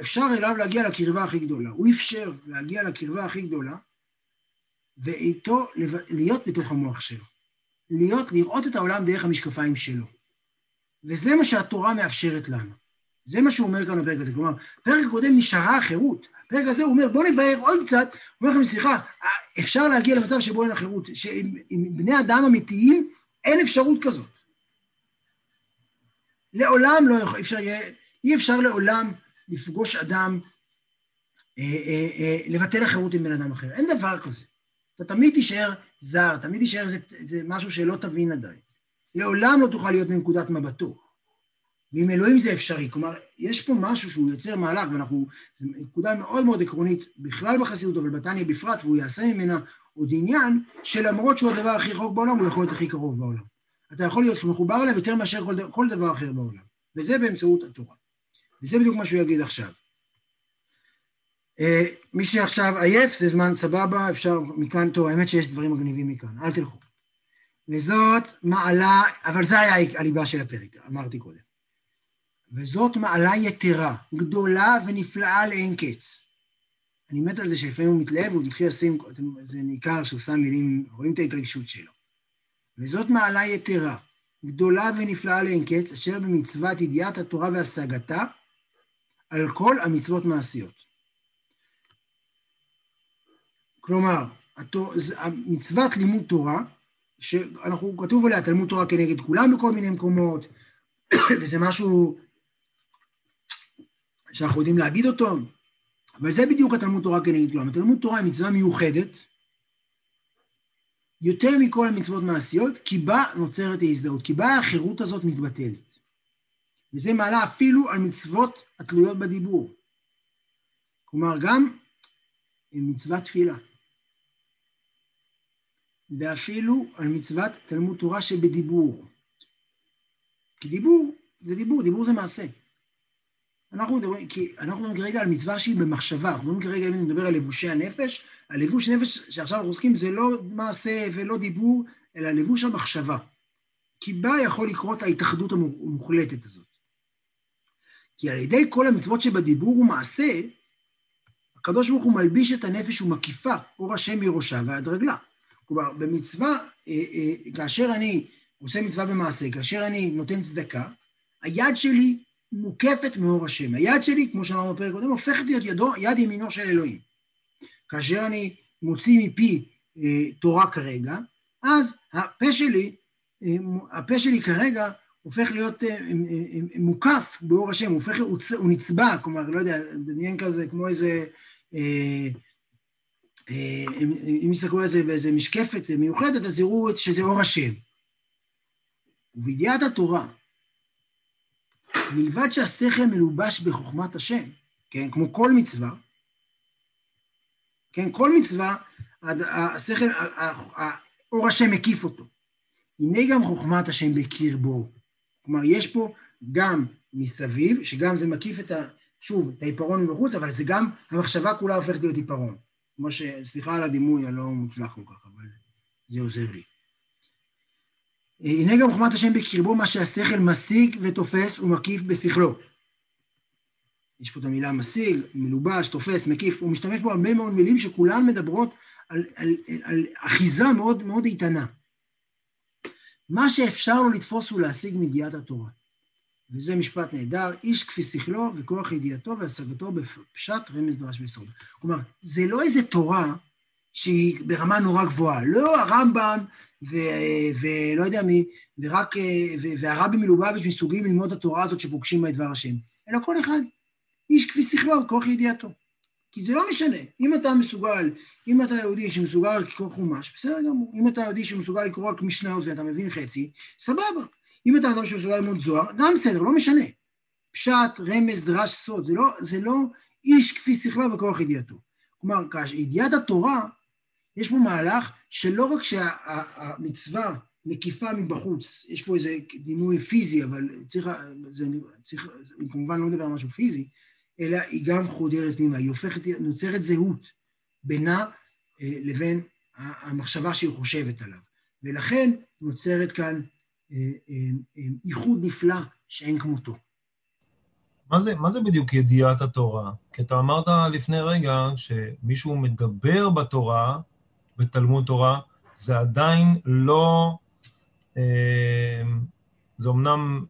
אפשר אליו להגיע לקרבה הכי גדולה. הוא אפשר להגיע לקרבה הכי גדולה, ואיתו להיות בתוך המוח שלו. להיות, לראות את העולם דרך המשקפיים שלו. וזה מה שהתורה מאפשרת לנו. זה מה שהוא אומר כאן בפרק הזה. כלומר, בפרק הקודם נשארה החירות. בפרק הזה הוא אומר, בואו נבהר עוד קצת, הוא אומר לכם, סליחה, אפשר להגיע למצב שבו אין החירות, שעם בני אדם אמיתיים אין אפשרות כזאת. לעולם לא יכול, אפשר יהיה, אי אפשר לעולם לפגוש אדם, אה, אה, אה, לבטל החירות עם בן אדם אחר. אין דבר כזה. אתה תמיד תישאר זר, תמיד תישאר זה, זה משהו שלא תבין עדיין. לעולם לא תוכל להיות מנקודת מבטו. ועם אלוהים זה אפשרי. כלומר, יש פה משהו שהוא יוצר מהלך, ואנחנו, זו נקודה מאוד מאוד עקרונית, בכלל בחסידות, אבל בתניא בפרט, והוא יעשה ממנה עוד עניין, שלמרות שהוא הדבר הכי רחוק בעולם, הוא יכול להיות הכי קרוב בעולם. אתה יכול להיות מחובר אליו יותר מאשר כל, דבר אחר בעולם. וזה באמצעות התורה. וזה בדיוק מה שהוא יגיד עכשיו. Uh, מי שעכשיו עייף, זה זמן סבבה, אפשר מכאן, טוב, האמת שיש דברים מגניבים מכאן, אל תלכו. וזאת מעלה, אבל זה היה הליבה של הפרק, אמרתי קודם. וזאת מעלה יתרה, גדולה ונפלאה לאין קץ. אני מת על זה שלפעמים הוא מתלהב, הוא מתחיל לשים, זה ניכר שהוא שם מילים, רואים את ההתרגשות שלו. וזאת מעלה יתרה, גדולה ונפלאה לאין קץ, אשר במצוות ידיעת התורה והשגתה, על כל המצוות מעשיות. כלומר, מצוות לימוד תורה, שאנחנו, כתוב עליה תלמוד תורה כנגד כולם בכל מיני מקומות, וזה משהו שאנחנו יודעים להגיד אותו, אבל זה בדיוק התלמוד תורה כנגד כולם. התלמוד תורה היא מצווה מיוחדת, יותר מכל המצוות מעשיות, כי בה נוצרת ההזדהות, כי בה החירות הזאת מתבטלת. וזה מעלה אפילו על מצוות התלויות בדיבור. כלומר, גם מצוות תפילה. ואפילו על מצוות תלמוד תורה שבדיבור. כי דיבור זה דיבור, דיבור זה מעשה. אנחנו מדברים, כי אנחנו מדברים כרגע על מצווה שהיא במחשבה, אנחנו מדברים כרגע, אם אני מדבר על לבושי הנפש, הלבוש נפש שעכשיו אנחנו עוסקים זה לא מעשה ולא דיבור, אלא לבוש המחשבה. כי בה יכול לקרות ההתאחדות המוחלטת הזאת. כי על ידי כל המצוות שבדיבור ומעשה, הקדוש ברוך הוא מלביש את הנפש ומקיפה אור השם מראשה ועד רגלה. כלומר, במצווה, אה, אה, כאשר אני עושה מצווה במעשה, כאשר אני נותן צדקה, היד שלי מוקפת מאור השם. היד שלי, כמו שאמרנו בפרק קודם, הופכת להיות ידו, יד ימינו של אלוהים. כאשר אני מוציא מפי אה, תורה כרגע, אז הפה שלי, הפה שלי כרגע הופך להיות אה, אה, אה, מוקף באור השם, הוא הופך, הוא, נצבע, כלומר, לא יודע, דמיין כזה כמו איזה, אה, אה, אם יסתכלו על זה באיזה משקפת מיוחדת, אז יראו שזה אור השם. ובידיעת התורה, מלבד שהשכל מלובש בחוכמת השם, כן, כמו כל מצווה, כן, כל מצווה, השכל, אור השם מקיף אותו. הנה גם חוכמת השם בקרבו. כלומר, יש פה גם מסביב, שגם זה מקיף את ה... שוב, את העיפרון מבחוץ, אבל זה גם, המחשבה כולה הופכת להיות עיפרון. כמו ש... סליחה על הדימוי הלא מוצלח כל כך, אבל זה עוזר לי. הנה גם חוכמת השם בקרבו, מה שהשכל משיג ותופס ומקיף בשכלו. יש פה את המילה משיג, מלובש, תופס, מקיף, הוא משתמש בו הרבה מאוד מילים שכולן מדברות על, על, על, על אחיזה מאוד מאוד איתנה. מה שאפשר לו לתפוס ולהשיג מידיעת התורה. וזה משפט נהדר, איש כפי שכלו וכוח ידיעתו והשגתו בפשט רמז דרש ויסוד. כלומר, זה לא איזה תורה שהיא ברמה נורא גבוהה, לא הרמב"ם ולא יודע מי, ורק, והרבי מלובביץ' מסוגים ללמוד את התורה הזאת שפוגשים בה את דבר השם, אלא כל אחד, איש כפי שכלו וכוח ידיעתו. כי זה לא משנה, אם אתה מסוגל, אם אתה יהודי שמסוגל לקרוא חומש, בסדר גמור. אם אתה יהודי שמסוגל לקרוא רק משניות ואתה מבין חצי, סבבה. אם אתה אדם שמסוגל ללמוד זוהר, גם בסדר, לא משנה. פשט, רמז, דרש, סוד, זה לא, זה לא איש כפי שכלו וכוח ידיעתו. כלומר, ידיעת התורה, יש פה מהלך שלא רק שהמצווה מקיפה מבחוץ, יש פה איזה דימוי פיזי, אבל צריך, זה, צריך, אני כמובן לא מדבר על משהו פיזי, אלא היא גם חודרת פנימה, היא הופכת, נוצרת זהות בינה אה, לבין המחשבה שהיא חושבת עליו. ולכן נוצרת כאן אה, אה, איחוד נפלא שאין כמותו. מה זה, מה זה בדיוק ידיעת התורה? כי אתה אמרת לפני רגע שמישהו מדבר בתורה, בתלמוד תורה, זה עדיין לא... זה אמנם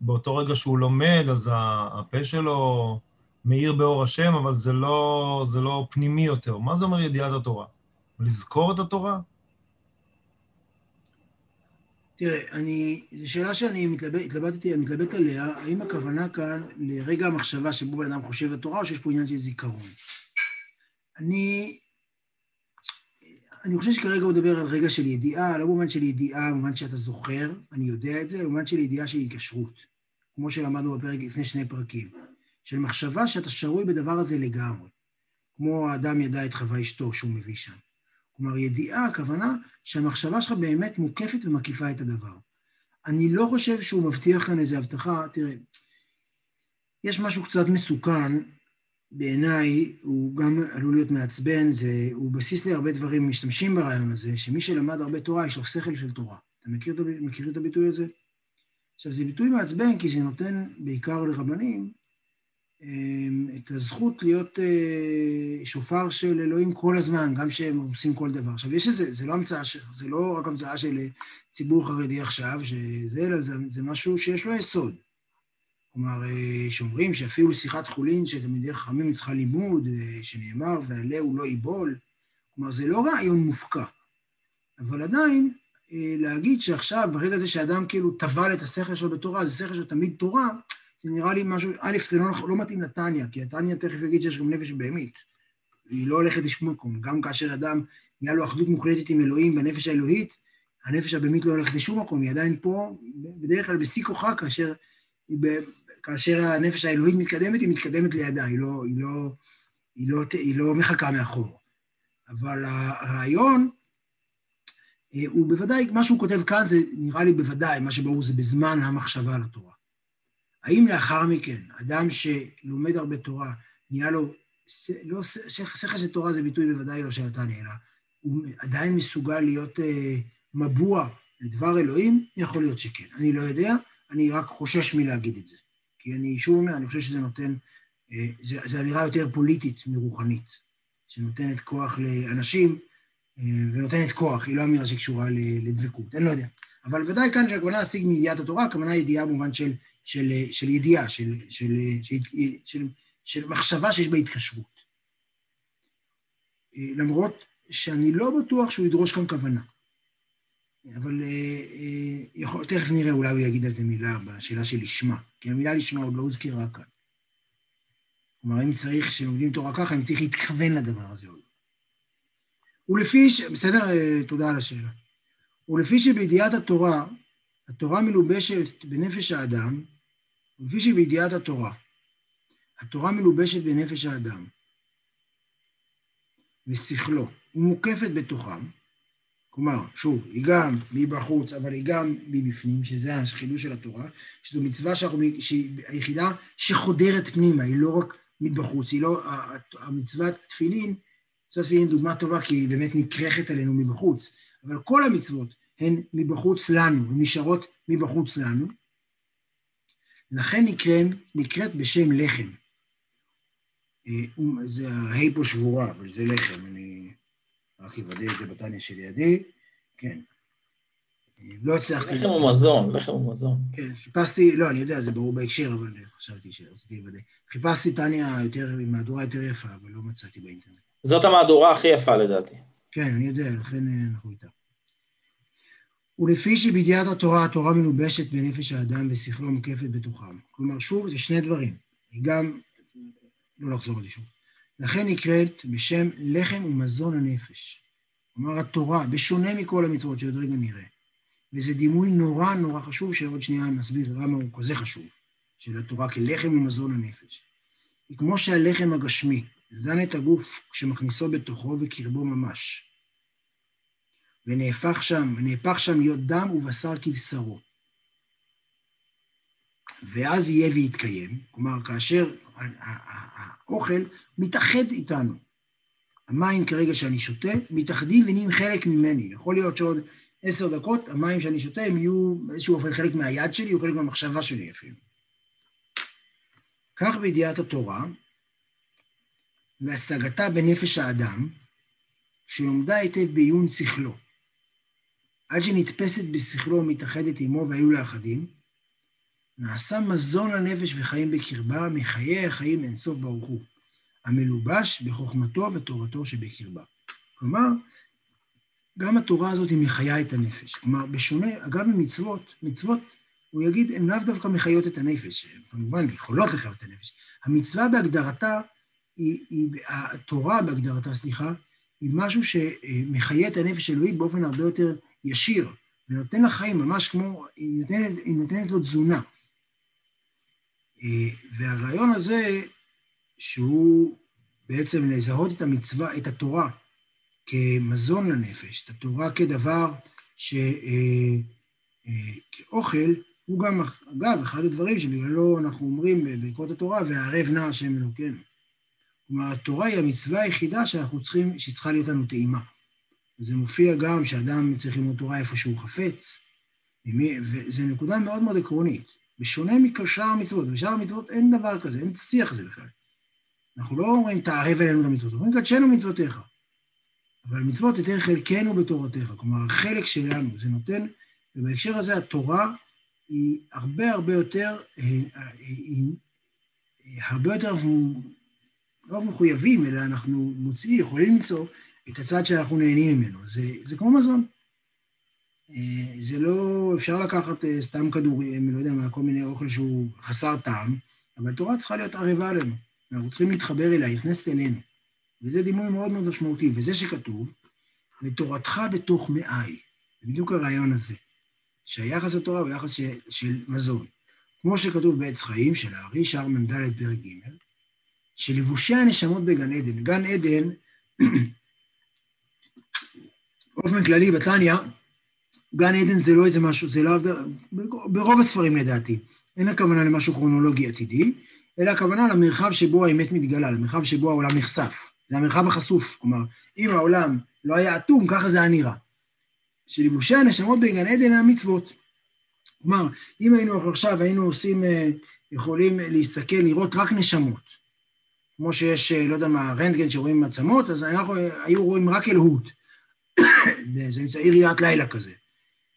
באותו רגע שהוא לומד, אז הפה שלו מאיר באור השם, אבל זה לא, זה לא פנימי יותר. מה זה אומר ידיעת התורה? לזכור את התורה? תראה, אני, זו שאלה שאני מתלבט, התלבטתי, מתלבט עליה, האם הכוונה כאן לרגע המחשבה שבו בן אדם חושב בתורה, או שיש פה עניין של זיכרון? אני, אני חושב שכרגע הוא מדבר על רגע של ידיעה, לא במובן של ידיעה, במובן שאתה זוכר, אני יודע את זה, במובן של ידיעה של התקשרות, כמו שלמדנו בפרק, לפני שני פרקים. של מחשבה שאתה שרוי בדבר הזה לגמרי, כמו האדם ידע את חווה אשתו שהוא מביא שם. כלומר, ידיעה, הכוונה שהמחשבה שלך באמת מוקפת ומקיפה את הדבר. אני לא חושב שהוא מבטיח כאן איזו הבטחה, תראה, יש משהו קצת מסוכן, בעיניי, הוא גם עלול להיות מעצבן, זה, הוא בסיס להרבה דברים, משתמשים ברעיון הזה, שמי שלמד הרבה תורה, יש לו שכל של תורה. אתה מכיר, מכיר את הביטוי הזה? עכשיו, זה ביטוי מעצבן, כי זה נותן בעיקר לרבנים את הזכות להיות אה, שופר של אלוהים כל הזמן, גם כשהם עושים כל דבר. עכשיו, יש איזה, זה לא המצאה, זה לא רק המצאה של אה, ציבור חרדי עכשיו, שזה, אלא זה, זה משהו שיש לו יסוד. כלומר, אה, שאומרים שאפילו שיחת חולין שתלמידי חכמים צריכה לימוד, שנאמר, ועלה הוא לא ייבול. כלומר, זה לא רעיון מופקע. אבל עדיין, להגיד שעכשיו, ברגע הזה שאדם כאילו טבל את השכל שלו בתורה, זה שכל שלו תמיד תורה, זה נראה לי משהו, א', זה לא, לא מתאים לטניה, כי הטניה תכף יגיד שיש גם נפש בהמית. היא לא הולכת לשום מקום. גם כאשר אדם, נהיה לו אחדות מוחלטת עם אלוהים בנפש האלוהית, הנפש הבהמית לא הולכת לשום מקום, היא עדיין פה, בדרך כלל בשיא כוחה, כאשר, ב, כאשר הנפש האלוהית מתקדמת, היא מתקדמת לידה, היא לא, היא לא, היא לא, היא לא מחכה מאחור. אבל הרעיון, אה, הוא בוודאי, מה שהוא כותב כאן זה נראה לי בוודאי, מה שברור זה בזמן המחשבה על התורה. האם לאחר מכן, אדם שלומד הרבה תורה, נהיה לו, לא, שכל של תורה זה ביטוי בוודאי לא התניא, אלא הוא עדיין מסוגל להיות אה, מבוע לדבר אלוהים? יכול להיות שכן. אני לא יודע, אני רק חושש מלהגיד את זה. כי אני שוב אומר, אני חושב שזה נותן, אה, זו אמירה יותר פוליטית מרוחנית, שנותנת כוח לאנשים, אה, ונותנת כוח, היא לא אמירה שקשורה לדבקות, אני לא יודע. אבל ודאי כאן שהכוונה להשיג מידיעת התורה, הכוונה ידיעה במובן של של, של ידיעה, של, של, של, של, של מחשבה שיש בה התקשרות. אה, למרות שאני לא בטוח שהוא ידרוש כאן כוונה. אבל אה, אה, יכול, תכף נראה, אולי הוא יגיד על זה מילה בשאלה של לשמה, כי המילה לשמה עוד לא הוזכרה כאן. כלומר, אם צריך, כשלומדים תורה ככה, אם צריך להתכוון לדבר הזה לא. ולפי, ש... בסדר, תודה על השאלה. ולפי שבידיעת התורה, התורה מלובשת בנפש האדם, וכפי שבידיעת התורה, התורה מלובשת בנפש האדם, ושכלו, ומוקפת בתוכם, כלומר, שוב, היא גם מבחוץ, אבל היא גם מבפנים, שזה החידוש של התורה, שזו מצווה שאנחנו, שהיא היחידה שחודרת פנימה, היא לא רק מבחוץ, היא לא, המצוות תפילין, מצוות תפילין דוגמה טובה, כי היא באמת נכרכת עלינו מבחוץ, אבל כל המצוות הן מבחוץ לנו, הן נשארות מבחוץ לנו, לכן נקראת, נקראת בשם לחם. אה, זה ההי פה שבורה, אבל זה לחם, אני רק אוודא את זה בטניה שלידי, כן. אה, לא הצלחתי... לחם הוא מזון, לחם הוא מזון. כן, חיפשתי, לא, אני יודע, זה ברור בהקשר, אבל חשבתי שרציתי לוודא. חיפשתי טניה יותר, מהדורה יותר יפה, אבל לא מצאתי באינטרנט. זאת המהדורה הכי יפה לדעתי. כן, אני יודע, לכן אה, אנחנו איתה. ולפי שבידיעת התורה, התורה מלובשת בנפש האדם ושכלו מוקפת בתוכם. כלומר, שוב, זה שני דברים. היא גם, לא לחזור על זה שוב. לכן נקראת בשם לחם ומזון הנפש. כלומר, התורה, בשונה מכל המצוות שעוד רגע נראה. וזה דימוי נורא נורא חשוב, שעוד שנייה נסביר למה הוא כזה חשוב, של התורה כלחם ומזון הנפש. היא כמו שהלחם הגשמי זן את הגוף כשמכניסו בתוכו וקרבו ממש. ונהפך שם, ונהפך שם להיות דם ובשר כבשרו. ואז יהיה ויתקיים, כלומר, כאשר האוכל מתאחד איתנו. המים כרגע שאני שותה, מתאחדים ונהיים חלק ממני. יכול להיות שעוד עשר דקות, המים שאני שותה הם יהיו באיזשהו אופן חלק מהיד שלי, או חלק מהמחשבה שלי אפילו. כך בידיעת התורה, והשגתה בנפש האדם, שלומדה היטב בעיון שכלו. עד שנתפסת בשכלו ומתאחדת עמו והיו לאחדים, נעשה מזון לנפש וחיים בקרבה, מחיי החיים אינסוף ברוך הוא, המלובש בחוכמתו ותורתו שבקרבה. כלומר, גם התורה הזאת היא מחיה את הנפש. כלומר, בשונה, אגב, ממצוות, מצוות, הוא יגיד, הן לאו דווקא מחיות את הנפש, כמובן יכולות לחיות את הנפש. המצווה בהגדרתה, היא, היא, התורה בהגדרתה, סליחה, היא משהו שמחיה את הנפש האלוהית באופן הרבה יותר ישיר, ונותן לה חיים, ממש כמו, היא נותנת, היא נותנת לו תזונה. אה, והרעיון הזה, שהוא בעצם לזהות את המצווה, את התורה, כמזון לנפש, את התורה כדבר ש... אה, אה, כאוכל, הוא גם, אגב, אחד הדברים שבגללו אנחנו אומרים בברכות התורה, והערב נא השם אלוקינו. כלומר, התורה היא המצווה היחידה שאנחנו צריכים, שצריכה להיות לנו טעימה. זה מופיע גם שאדם צריך ללמוד תורה איפה שהוא חפץ, וזו נקודה מאוד מאוד עקרונית. בשונה משאר המצוות, בשאר המצוות אין דבר כזה, אין שיח כזה בכלל. אנחנו לא אומרים תערב אלינו את המצוות, אומרים קדשנו מצוותיך. אבל מצוות יותר חלקנו בתורתך, כלומר החלק שלנו, זה נותן, ובהקשר הזה התורה היא הרבה הרבה יותר, היא, היא, היא הרבה יותר אנחנו לא מחויבים, אלא אנחנו מוצאים, יכולים למצוא את הצד שאנחנו נהנים ממנו. זה, זה כמו מזון. אה, זה לא, אפשר לקחת אה, סתם כדורים, לא יודע מה, כל מיני אוכל שהוא חסר טעם, אבל תורה צריכה להיות ערבה עלינו. אנחנו צריכים להתחבר אליה, נכנסת אלינו. וזה דימוי מאוד מאוד משמעותי. וזה שכתוב, ותורתך בתוך מאי. זה בדיוק הרעיון הזה. שהיחס לתורה הוא יחס של, של מזון. כמו שכתוב בעץ חיים של הארי, שער מ"ד פרק ג', שלבושי הנשמות בגן עדן. גן עדן, באופן כללי, בתניא, גן עדן זה לא איזה משהו, זה לא... ברוב הספרים לדעתי, אין הכוונה למשהו כרונולוגי עתידי, אלא הכוונה למרחב שבו האמת מתגלה, למרחב שבו העולם נחשף. זה המרחב החשוף, כלומר, אם העולם לא היה אטום, ככה זה היה נראה. שלבושי הנשמות בגן עדן הם המצוות. כלומר, אם היינו עכשיו, היינו עושים, אה, יכולים להסתכל, לראות רק נשמות, כמו שיש, אה, לא יודע מה, רנטגן שרואים עצמות, אז אנחנו היו רואים רק אלוהות. זה אמצעי ראיית לילה כזה.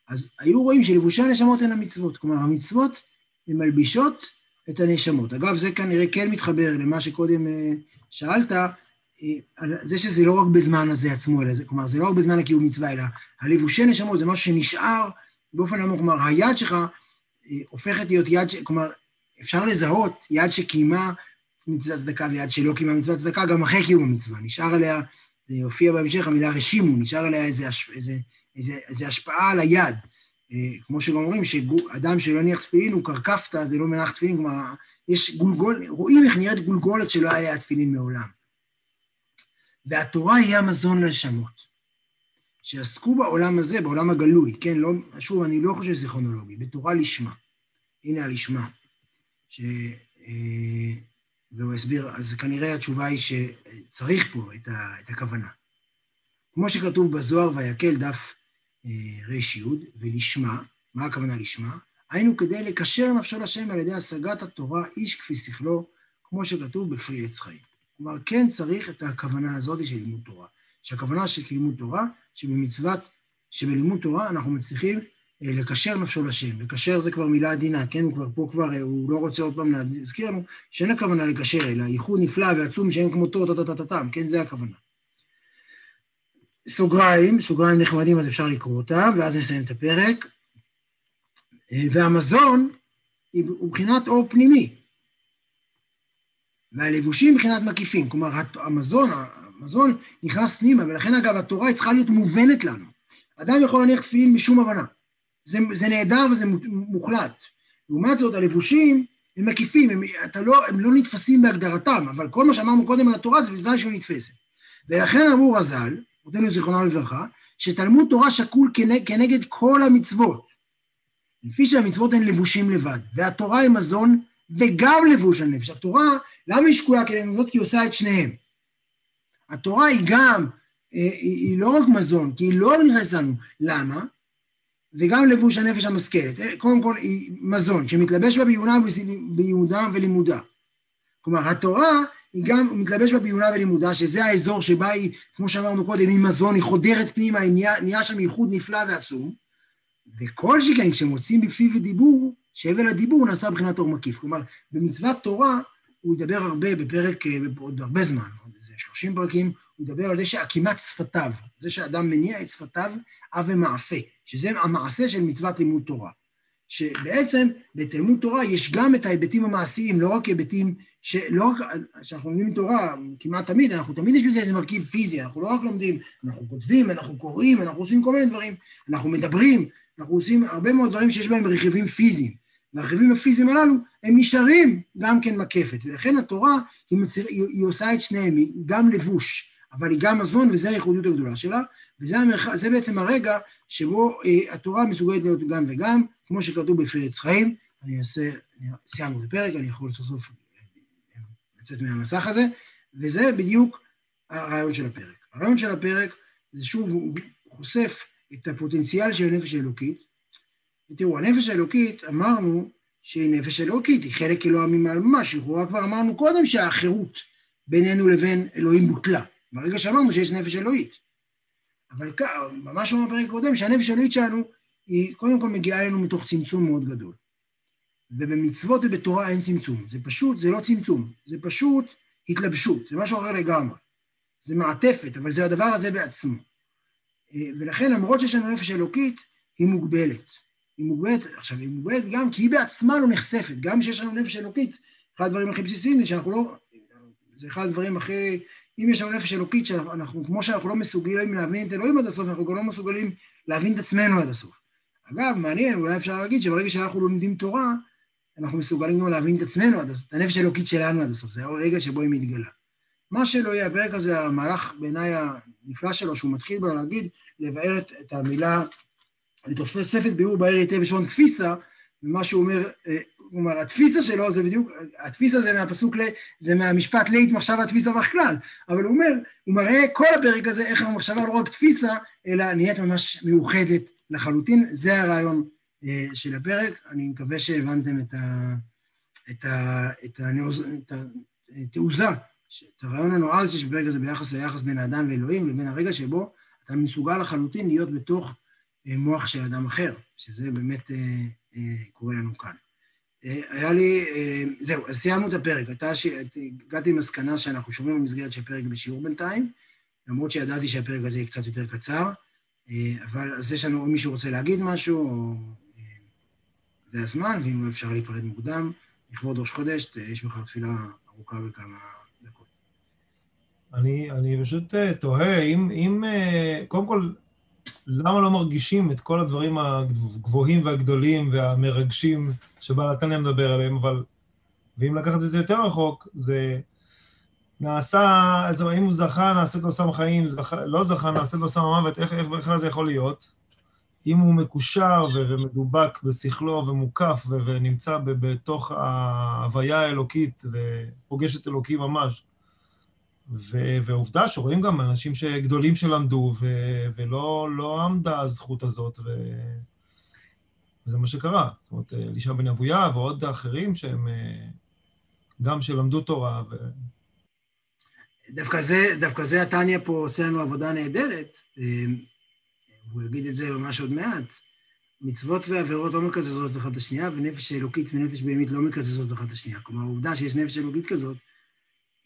אז היו רואים שלבושי הנשמות הן המצוות, כלומר המצוות הן מלבישות את הנשמות. אגב, זה כנראה כן מתחבר למה שקודם אה, שאלת, אה, על זה שזה לא רק בזמן הזה עצמו, אלא זה, כלומר, זה לא רק בזמן הקיום מצווה, אלא הלבושי נשמות זה משהו שנשאר באופן עמוק, כלומר, היד שלך אה, הופכת להיות יד, ש... כלומר, אפשר לזהות יד שקיימה מצוות צדקה ויד שלא קיימה מצוות צדקה, גם אחרי קיום המצווה, נשאר עליה, זה יופיע בהמשך, המילה רשימו, נשאר עליה איזה, איזה, איזה, איזה השפעה על היד. כמו שגם אומרים, שאדם שלא הניח תפילין הוא קרקפתא, זה לא מנח תפילין, כלומר, יש גולגול, רואים איך נראית גולגולת שלא היה תפילין מעולם. והתורה היא המזון לשמות. שעסקו בעולם הזה, בעולם הגלוי, כן, לא, שוב, אני לא חושב שזה כרונולוגי, בתורה לשמה. הנה הלשמה. ש... אה, והוא הסביר, אז כנראה התשובה היא שצריך פה את, ה, את הכוונה. כמו שכתוב בזוהר ויקל דף אה, רי"י, ולשמה, מה הכוונה לשמה? היינו כדי לקשר נפשו לשם על ידי השגת התורה איש כפי שכלו, כמו שכתוב בפרי עץ חיים. כלומר, כן צריך את הכוונה הזאת של לימוד תורה. שהכוונה של לימוד תורה, שבמצוות, שבלימוד תורה אנחנו מצליחים לקשר נפשו לשם. לקשר זה כבר מילה עדינה, כן? כבר פה כבר, אה, הוא לא רוצה עוד פעם להזכיר לנו שאין הכוונה לקשר, אלא ייחוד נפלא ועצום שאין כמותו, טה-טה-טה-טם, כן? זה הכוונה. סוגריים, סוגריים נחמדים, אז אפשר לקרוא אותם, ואז נסיים את הפרק. אה, והמזון הוא מבחינת אור פנימי, והלבושים מבחינת מקיפים. כלומר, המזון, המזון נכנס פנימה, ולכן אגב התורה צריכה להיות מובנת לנו. אדם יכול להניח תפילין משום הבנה. זה, זה נהדר וזה מוחלט. לעומת זאת, הלבושים הם מקיפים, הם, לא, הם לא נתפסים בהגדרתם, אבל כל מה שאמרנו קודם על התורה זה בזמן שהיא נתפסת. ולכן אמרו רז"ל, אותנו זיכרונו לברכה, שתלמוד תורה שקול כנגד, כנגד כל המצוות. לפי שהמצוות הן לבושים לבד, והתורה היא מזון וגם לבוש הנפש. התורה, למה היא שקולה כנגד זאת? כי היא עושה את שניהם. התורה היא גם, אה, היא לא רק מזון, כי היא לא נכנסת לנו. למה? וגם לבוש הנפש המשכלת. אה, קודם כל היא מזון, שמתלבש בה ביהודה ולימודה. כלומר, התורה היא גם מתלבש בה ביהודה ולימודה, שזה האזור שבה היא, כמו שאמרנו קודם, היא מזון, היא חודרת פנימה, היא נהיה, נהיה שם ייחוד נפלא ועצום. וכל שכן, כשמוצאים בפיו ודיבור, שהבל הדיבור נעשה מבחינת אור מקיף. כלומר, במצוות תורה הוא ידבר הרבה בפרק, אה, עוד הרבה זמן, עוד איזה 30 פרקים, הוא ידבר על זה שעקימת שפתיו, זה שאדם מניע את שפתיו, אב ומעשה, שזה המעשה של מצוות לימוד תורה. שבעצם בתלמוד תורה יש גם את ההיבטים המעשיים, לא רק היבטים, שלא רק, כשאנחנו לומדים תורה, כמעט תמיד, אנחנו תמיד יש בזה איזה מרכיב פיזי, אנחנו לא רק לומדים, אנחנו כותבים, אנחנו קוראים, אנחנו עושים כל מיני דברים, אנחנו מדברים, אנחנו עושים הרבה מאוד דברים שיש בהם רכיבים פיזיים. והרכיבים הפיזיים הללו, הם נשארים גם כן מקפת. ולכן התורה, היא, היא, היא עושה את שניהם, היא גם לבוש, אבל היא גם מזון, וזו הייחודיות הגדולה שלה, וזה המרח... בעצם הרגע שבו אה, התורה מסוגלת להיות גם וגם, כמו שכתוב בפרץ חיים, אני אעשה, סיימנו את הפרק, אני יכול סוף סוף אה, לצאת מהמסך הזה, וזה בדיוק הרעיון של הפרק. הרעיון של הפרק זה שוב, הוא חושף את הפוטנציאל של הנפש האלוקית, ותראו, הנפש האלוקית, אמרנו שהיא נפש אלוקית, היא חלק אלוה ממעל ממש, לכאורה כבר אמרנו קודם שהחירות בינינו לבין אלוהים בוטלה, ברגע שאמרנו שיש נפש אלוהית. אבל ממש אומר בפרק קודם שהנפש האלוהית שלנו היא קודם כל מגיעה אלינו מתוך צמצום מאוד גדול. ובמצוות ובתורה אין צמצום, זה פשוט, זה לא צמצום, זה פשוט התלבשות, זה משהו אחר לגמרי. זה מעטפת, אבל זה הדבר הזה בעצמו. אה, ולכן למרות שיש לנו נפש אלוקית, היא מוגבלת. היא מוגבלת, עכשיו היא מוגבלת גם כי היא בעצמה לא נחשפת, גם כשיש לנו נפש אלוקית, אחד הדברים הכי בסיסיים זה שאנחנו לא, זה אחד הדברים הכי, אם יש לנו נפש אלוקית, שאנחנו, כמו שאנחנו לא מסוגלים להבין את אלוהים עד הסוף, אנחנו גם לא מסוגלים להבין את עצמנו עד הסוף. אגב, מעניין, אולי אפשר להגיד שברגע שאנחנו לומדים תורה, אנחנו מסוגלים גם להבין את עצמנו עד הסוף, את הנפש האלוקית שלנו עד הסוף, זה הרגע שבו היא מתגלה. מה שלא יהיה, הפרק הזה, המהלך בעיניי הנפלא שלו, שהוא מתחיל בה להגיד, לבאר את, המילה לתוספת ביאור בהר היטב ושעון תפיסה, ומה שהוא אומר, אומר, התפיסה שלו זה בדיוק, התפיסה זה מהפסוק, זה מהמשפט לית מחשבה תפיסה בכלל, אבל הוא אומר, הוא מראה כל הפרק הזה איך המחשבה לא רק תפיסה, אלא נהיית ממש מאוחדת לחלוטין, זה הרעיון אה, של הפרק, אני מקווה שהבנתם את, ה, את, ה, את, הנעוז, את התעוזה, את הרעיון הנועז שיש בפרק הזה ביחס ליחס בין האדם ואלוהים, לבין הרגע שבו אתה מסוגל לחלוטין להיות בתוך אה, מוח של אדם אחר, שזה באמת אה, אה, קורה לנו כאן. היה לי, זהו, אז סיימנו את הפרק. ש... הגעתי למסקנה שאנחנו שומעים במסגרת של פרק בשיעור בינתיים, למרות שידעתי שהפרק הזה יהיה קצת יותר קצר, אבל אז יש לנו, אם מישהו רוצה להגיד משהו, או... זה הזמן, ואם לא אפשר להיפרד מוקדם, לכבוד ראש חודש, יש מחר תפילה ארוכה בכמה דקות. אני, אני פשוט תוהה, אם, אם, קודם כל, למה לא מרגישים את כל הדברים הגבוהים והגדולים והמרגשים שבעל התניא מדבר עליהם, אבל... ואם לקחת את זה יותר רחוק, זה נעשה, אז אם הוא זכה, נעשית לו סם חיים, זכ, לא זכה, נעשית לו סם המוות, איך, איך בכלל זה יכול להיות? אם הוא מקושר ומדובק בשכלו ומוקף ונמצא בתוך ההוויה האלוקית ופוגש את אלוקים ממש. ועובדה שרואים גם אנשים שגדולים שלמדו ולא לא עמדה הזכות הזאת, ו... וזה מה שקרה. זאת אומרת, אלישע בן אבויה ועוד אחרים שהם גם שלמדו תורה. ו... דווקא זה, דווקא זה התניא פה עושה לנו עבודה נהדרת. הוא יגיד את זה ממש עוד מעט, מצוות ועבירות לא מקזזות אחת את השנייה, ונפש אלוקית ונפש בהמית לא מקזזות אחת את השנייה. כלומר, העובדה שיש נפש אלוקית כזאת, אה,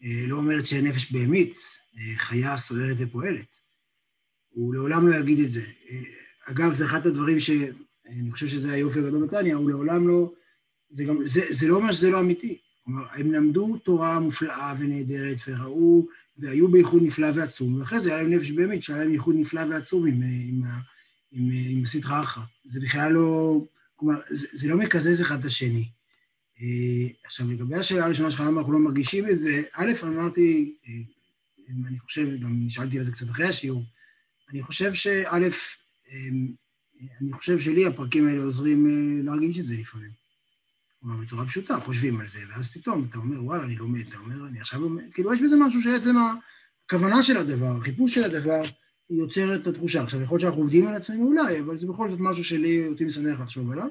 לא אומרת שנפש בהמית, אה, חיה סוערת ופועלת. הוא לעולם לא יגיד את זה. אה, אגב, זה אחד הדברים שאני חושב שזה היופי הגדול בתניא, הוא לעולם לא... זה, גם, זה, זה לא אומר שזה לא אמיתי. כלומר, הם למדו תורה מופלאה ונהדרת, וראו והיו בייחוד נפלא ועצום, ואחרי זה היה להם נפש באמת, שהיה להם ייחוד נפלא ועצום עם, עם, עם, עם סדרה אחת. זה בכלל לא, כלומר, זה, זה לא מקזז אחד את השני. אה, עכשיו, לגבי השאלה הראשונה שלך, למה אנחנו לא מרגישים את זה, א', אמרתי, אה, אני חושב, גם נשאלתי על זה קצת אחרי השיעור, אני חושב שא', אה, אני חושב שלי הפרקים האלה עוזרים להרגיש את זה לפעמים. כלומר, בצורה פשוטה, חושבים על זה, ואז פתאום אתה אומר, וואלה, אני לומד, אתה אומר, אני עכשיו לומד, כאילו, יש בזה משהו שעצם הכוונה של הדבר, החיפוש של הדבר, יוצר את התחושה. עכשיו, יכול להיות שאנחנו עובדים על עצמנו אולי, אבל זה בכל זאת משהו שלי, אותי משמח לחשוב עליו.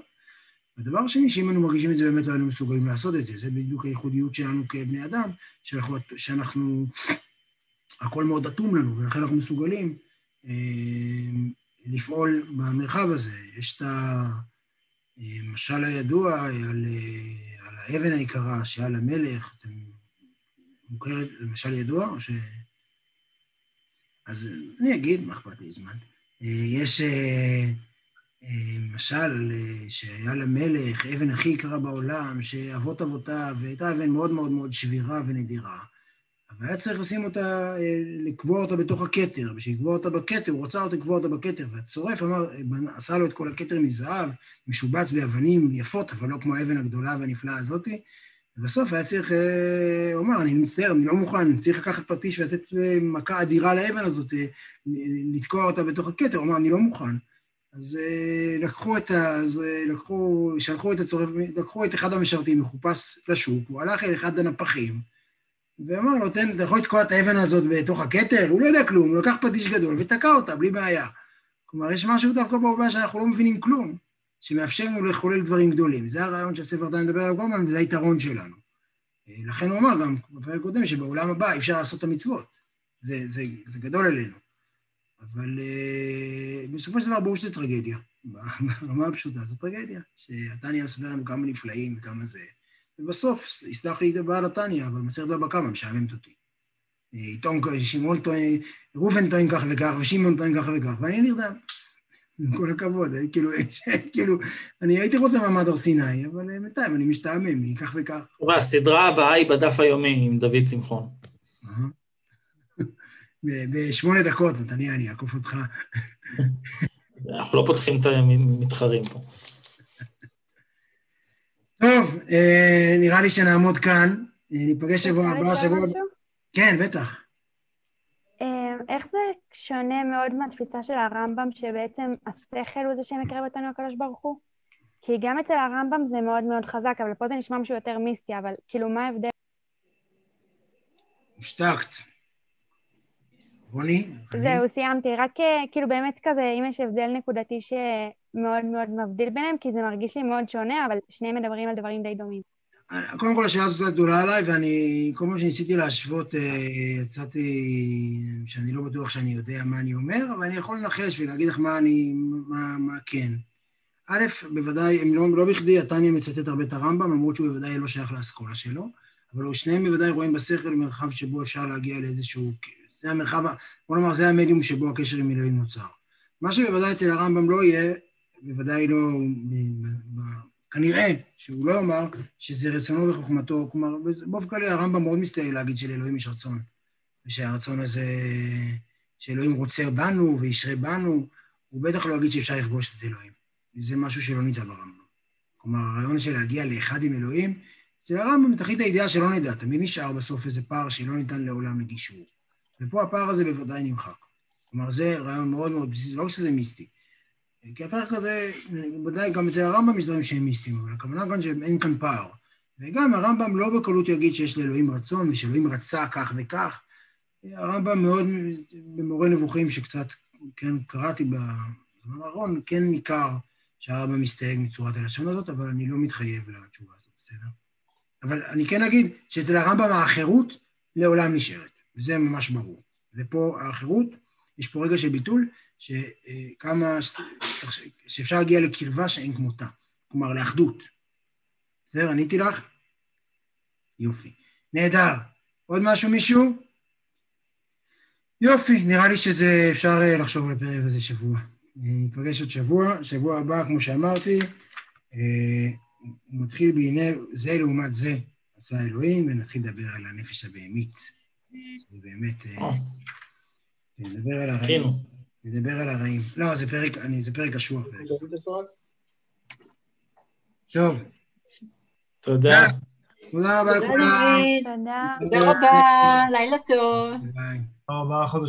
הדבר השני, שאם היינו מרגישים את זה, באמת לא היינו מסוגלים לעשות את זה. זה בדיוק הייחודיות שלנו כבני אדם, שאנחנו, שאנחנו הכל מאוד אטום לנו, ולכן אנחנו מסוגלים אה, לפעול במרחב הזה. יש את ה... משל הידוע על, על האבן היקרה שעל המלך, אתם מוכרת למשל ידוע או ש... אז אני אגיד, מה אכפת לי זמן. יש משל שהיה למלך אבן הכי יקרה בעולם, שאבות אבותיו, והייתה אבן מאוד מאוד מאוד שבירה ונדירה. אבל היה צריך לשים אותה, אה, לקבוע אותה בתוך הכתר, בשביל לקבוע אותה בכתר, הוא רצה אותה לקבוע אותה בכתר, והצורף אמר, עשה לו את כל הכתר מזהב, משובץ באבנים יפות, אבל לא כמו האבן הגדולה והנפלאה הזאתי, ובסוף היה צריך, אה, הוא אמר, אני מצטער, אני לא מוכן, צריך לקחת פטיש ולתת אה, מכה אדירה לאבן הזאת, לתקוע אותה בתוך הכתר, הוא אמר, אני לא מוכן. אז לקחו את ה... אז לקחו, שלחו את הצורף, לקחו את אחד המשרתים מחופש לשוק, הוא הלך אל אחד הנפחים, ואמר לו, תן, אתה יכול לתקוע את האבן הזאת בתוך הכתר? הוא לא יודע כלום, הוא לקח פטיש גדול ותקע אותה, בלי בעיה. כלומר, יש משהו דווקא בעובדה שאנחנו לא מבינים כלום, שמאפשר לנו לחולל דברים גדולים. זה הרעיון שהספר די מדבר עליו כל הזמן, וזה היתרון שלנו. לכן הוא אמר גם בפרק קודם, שבעולם הבא אפשר לעשות את המצוות. זה, זה, זה גדול עלינו. אבל בסופו של דבר ברור שזו טרגדיה. ברמה הפשוטה זו טרגדיה, שהתניא מספר לנו כמה נפלאים וכמה זה. ובסוף, יסלח לי בעל התניא, אבל מסכת בבא קמא משעממת אותי. עיתון, שמעון טוען, ראובן טוען כך וכך, ושמעון טוען כך וכך, ואני נרדם. עם כל הכבוד, כאילו, כאילו, אני הייתי רוצה מעמד הר סיני, אבל אה, בינתיים אני משתעמם מכך וכך. רואה, הסדרה הבאה היא בדף היומי עם דוד שמחון. בשמונה דקות, נתניה, אני אעקוף אותך. אנחנו לא פותחים את המתחרים פה. טוב, אה, נראה לי שנעמוד כאן. אה, ניפגש שבוע הבא, שבוע... כן, בטח. אה, איך זה שונה מאוד מהתפיסה של הרמב"ם, שבעצם השכל הוא זה שמקרב אותנו לקדוש ברוך הוא? כי גם אצל הרמב"ם זה מאוד מאוד חזק, אבל פה זה נשמע משהו יותר מיסטי, אבל כאילו, מה ההבדל? הושתקת. רוני? זהו, סיימתי. רק כאילו באמת כזה, אם יש הבדל נקודתי ש... מאוד מבדיל ביניהם, כי זה מרגיש לי מאוד שונה, אבל שניהם מדברים על דברים די דומים. קודם כל, השאלה הזאת גדולה עליי, ואני, כל פעם שניסיתי להשוות, אה, יצאתי שאני לא בטוח שאני יודע מה אני אומר, אבל אני יכול לנחש ולהגיד לך מה אני, מה, מה כן. א', בוודאי, הם לא, לא בכדי, התניא מצטט הרבה את הרמב"ם, למרות שהוא בוודאי לא שייך לאסכולה שלו, אבל שניהם בוודאי רואים בשכל מרחב שבו אפשר להגיע לאיזשהו... זה המרחב, בוא נאמר, זה המדיום שבו הקשר עם אלוהים נוצר. מה שבוודאי אצל הרמב"ם לא יהיה, בוודאי לא, כנראה שהוא לא אמר שזה רצונו וחוכמתו, כלומר, באופן כללי הרמב"ם מאוד מסתייג להגיד שלאלוהים יש רצון, ושהרצון הזה, שאלוהים רוצה בנו וישרה בנו, הוא בטח לא יגיד שאפשר לכבוש את אלוהים. זה משהו שלא נמצא ברמב"ם. כלומר, הרעיון של להגיע לאחד עם אלוהים, אצל הרמב"ם תכלית הידיעה שלא נדע, תמיד נשאר בסוף איזה פער שלא ניתן לעולם לגישור. ופה הפער הזה בוודאי נמחק. כלומר, זה רעיון מאוד מאוד בסיסי, לא רק שזה מיסטי. כי הפרק הזה, ודאי גם אצל הרמב"ם יש דברים שהם מיסטיים, אבל הכוונה כאן שאין כאן פער. וגם הרמב"ם לא בקלות יגיד שיש לאלוהים רצון ושאלוהים רצה כך וכך. הרמב"ם מאוד, במורה נבוכים שקצת, כן, קראתי בזמן האחרון, כן ניכר שהרמב"ם מסתייג מצורת הלשון הזאת, אבל אני לא מתחייב לתשובה הזאת, בסדר? אבל אני כן אגיד שאצל הרמב"ם האחרות לעולם נשארת, וזה ממש ברור. ופה האחרות, יש פה רגע של ביטול, שכמה, שאפשר להגיע לקרבה שאין כמותה, כלומר לאחדות. בסדר, עניתי לך? יופי. נהדר. עוד משהו מישהו? יופי, נראה לי שזה אפשר לחשוב על הפרק הזה שבוע. ניפגש עוד שבוע, שבוע הבא, כמו שאמרתי, הוא מתחיל בהנה זה לעומת זה עשה אלוהים, ונתחיל לדבר על הנפש הבהמית. באמת, נדבר על הרעים. נדבר על הרעים. לא, זה פרק, אני, זה פרק קשוח. טוב. תודה. תודה רבה לכולם. תודה. תודה רבה, לילה טוב. ביי. תודה רבה, חודש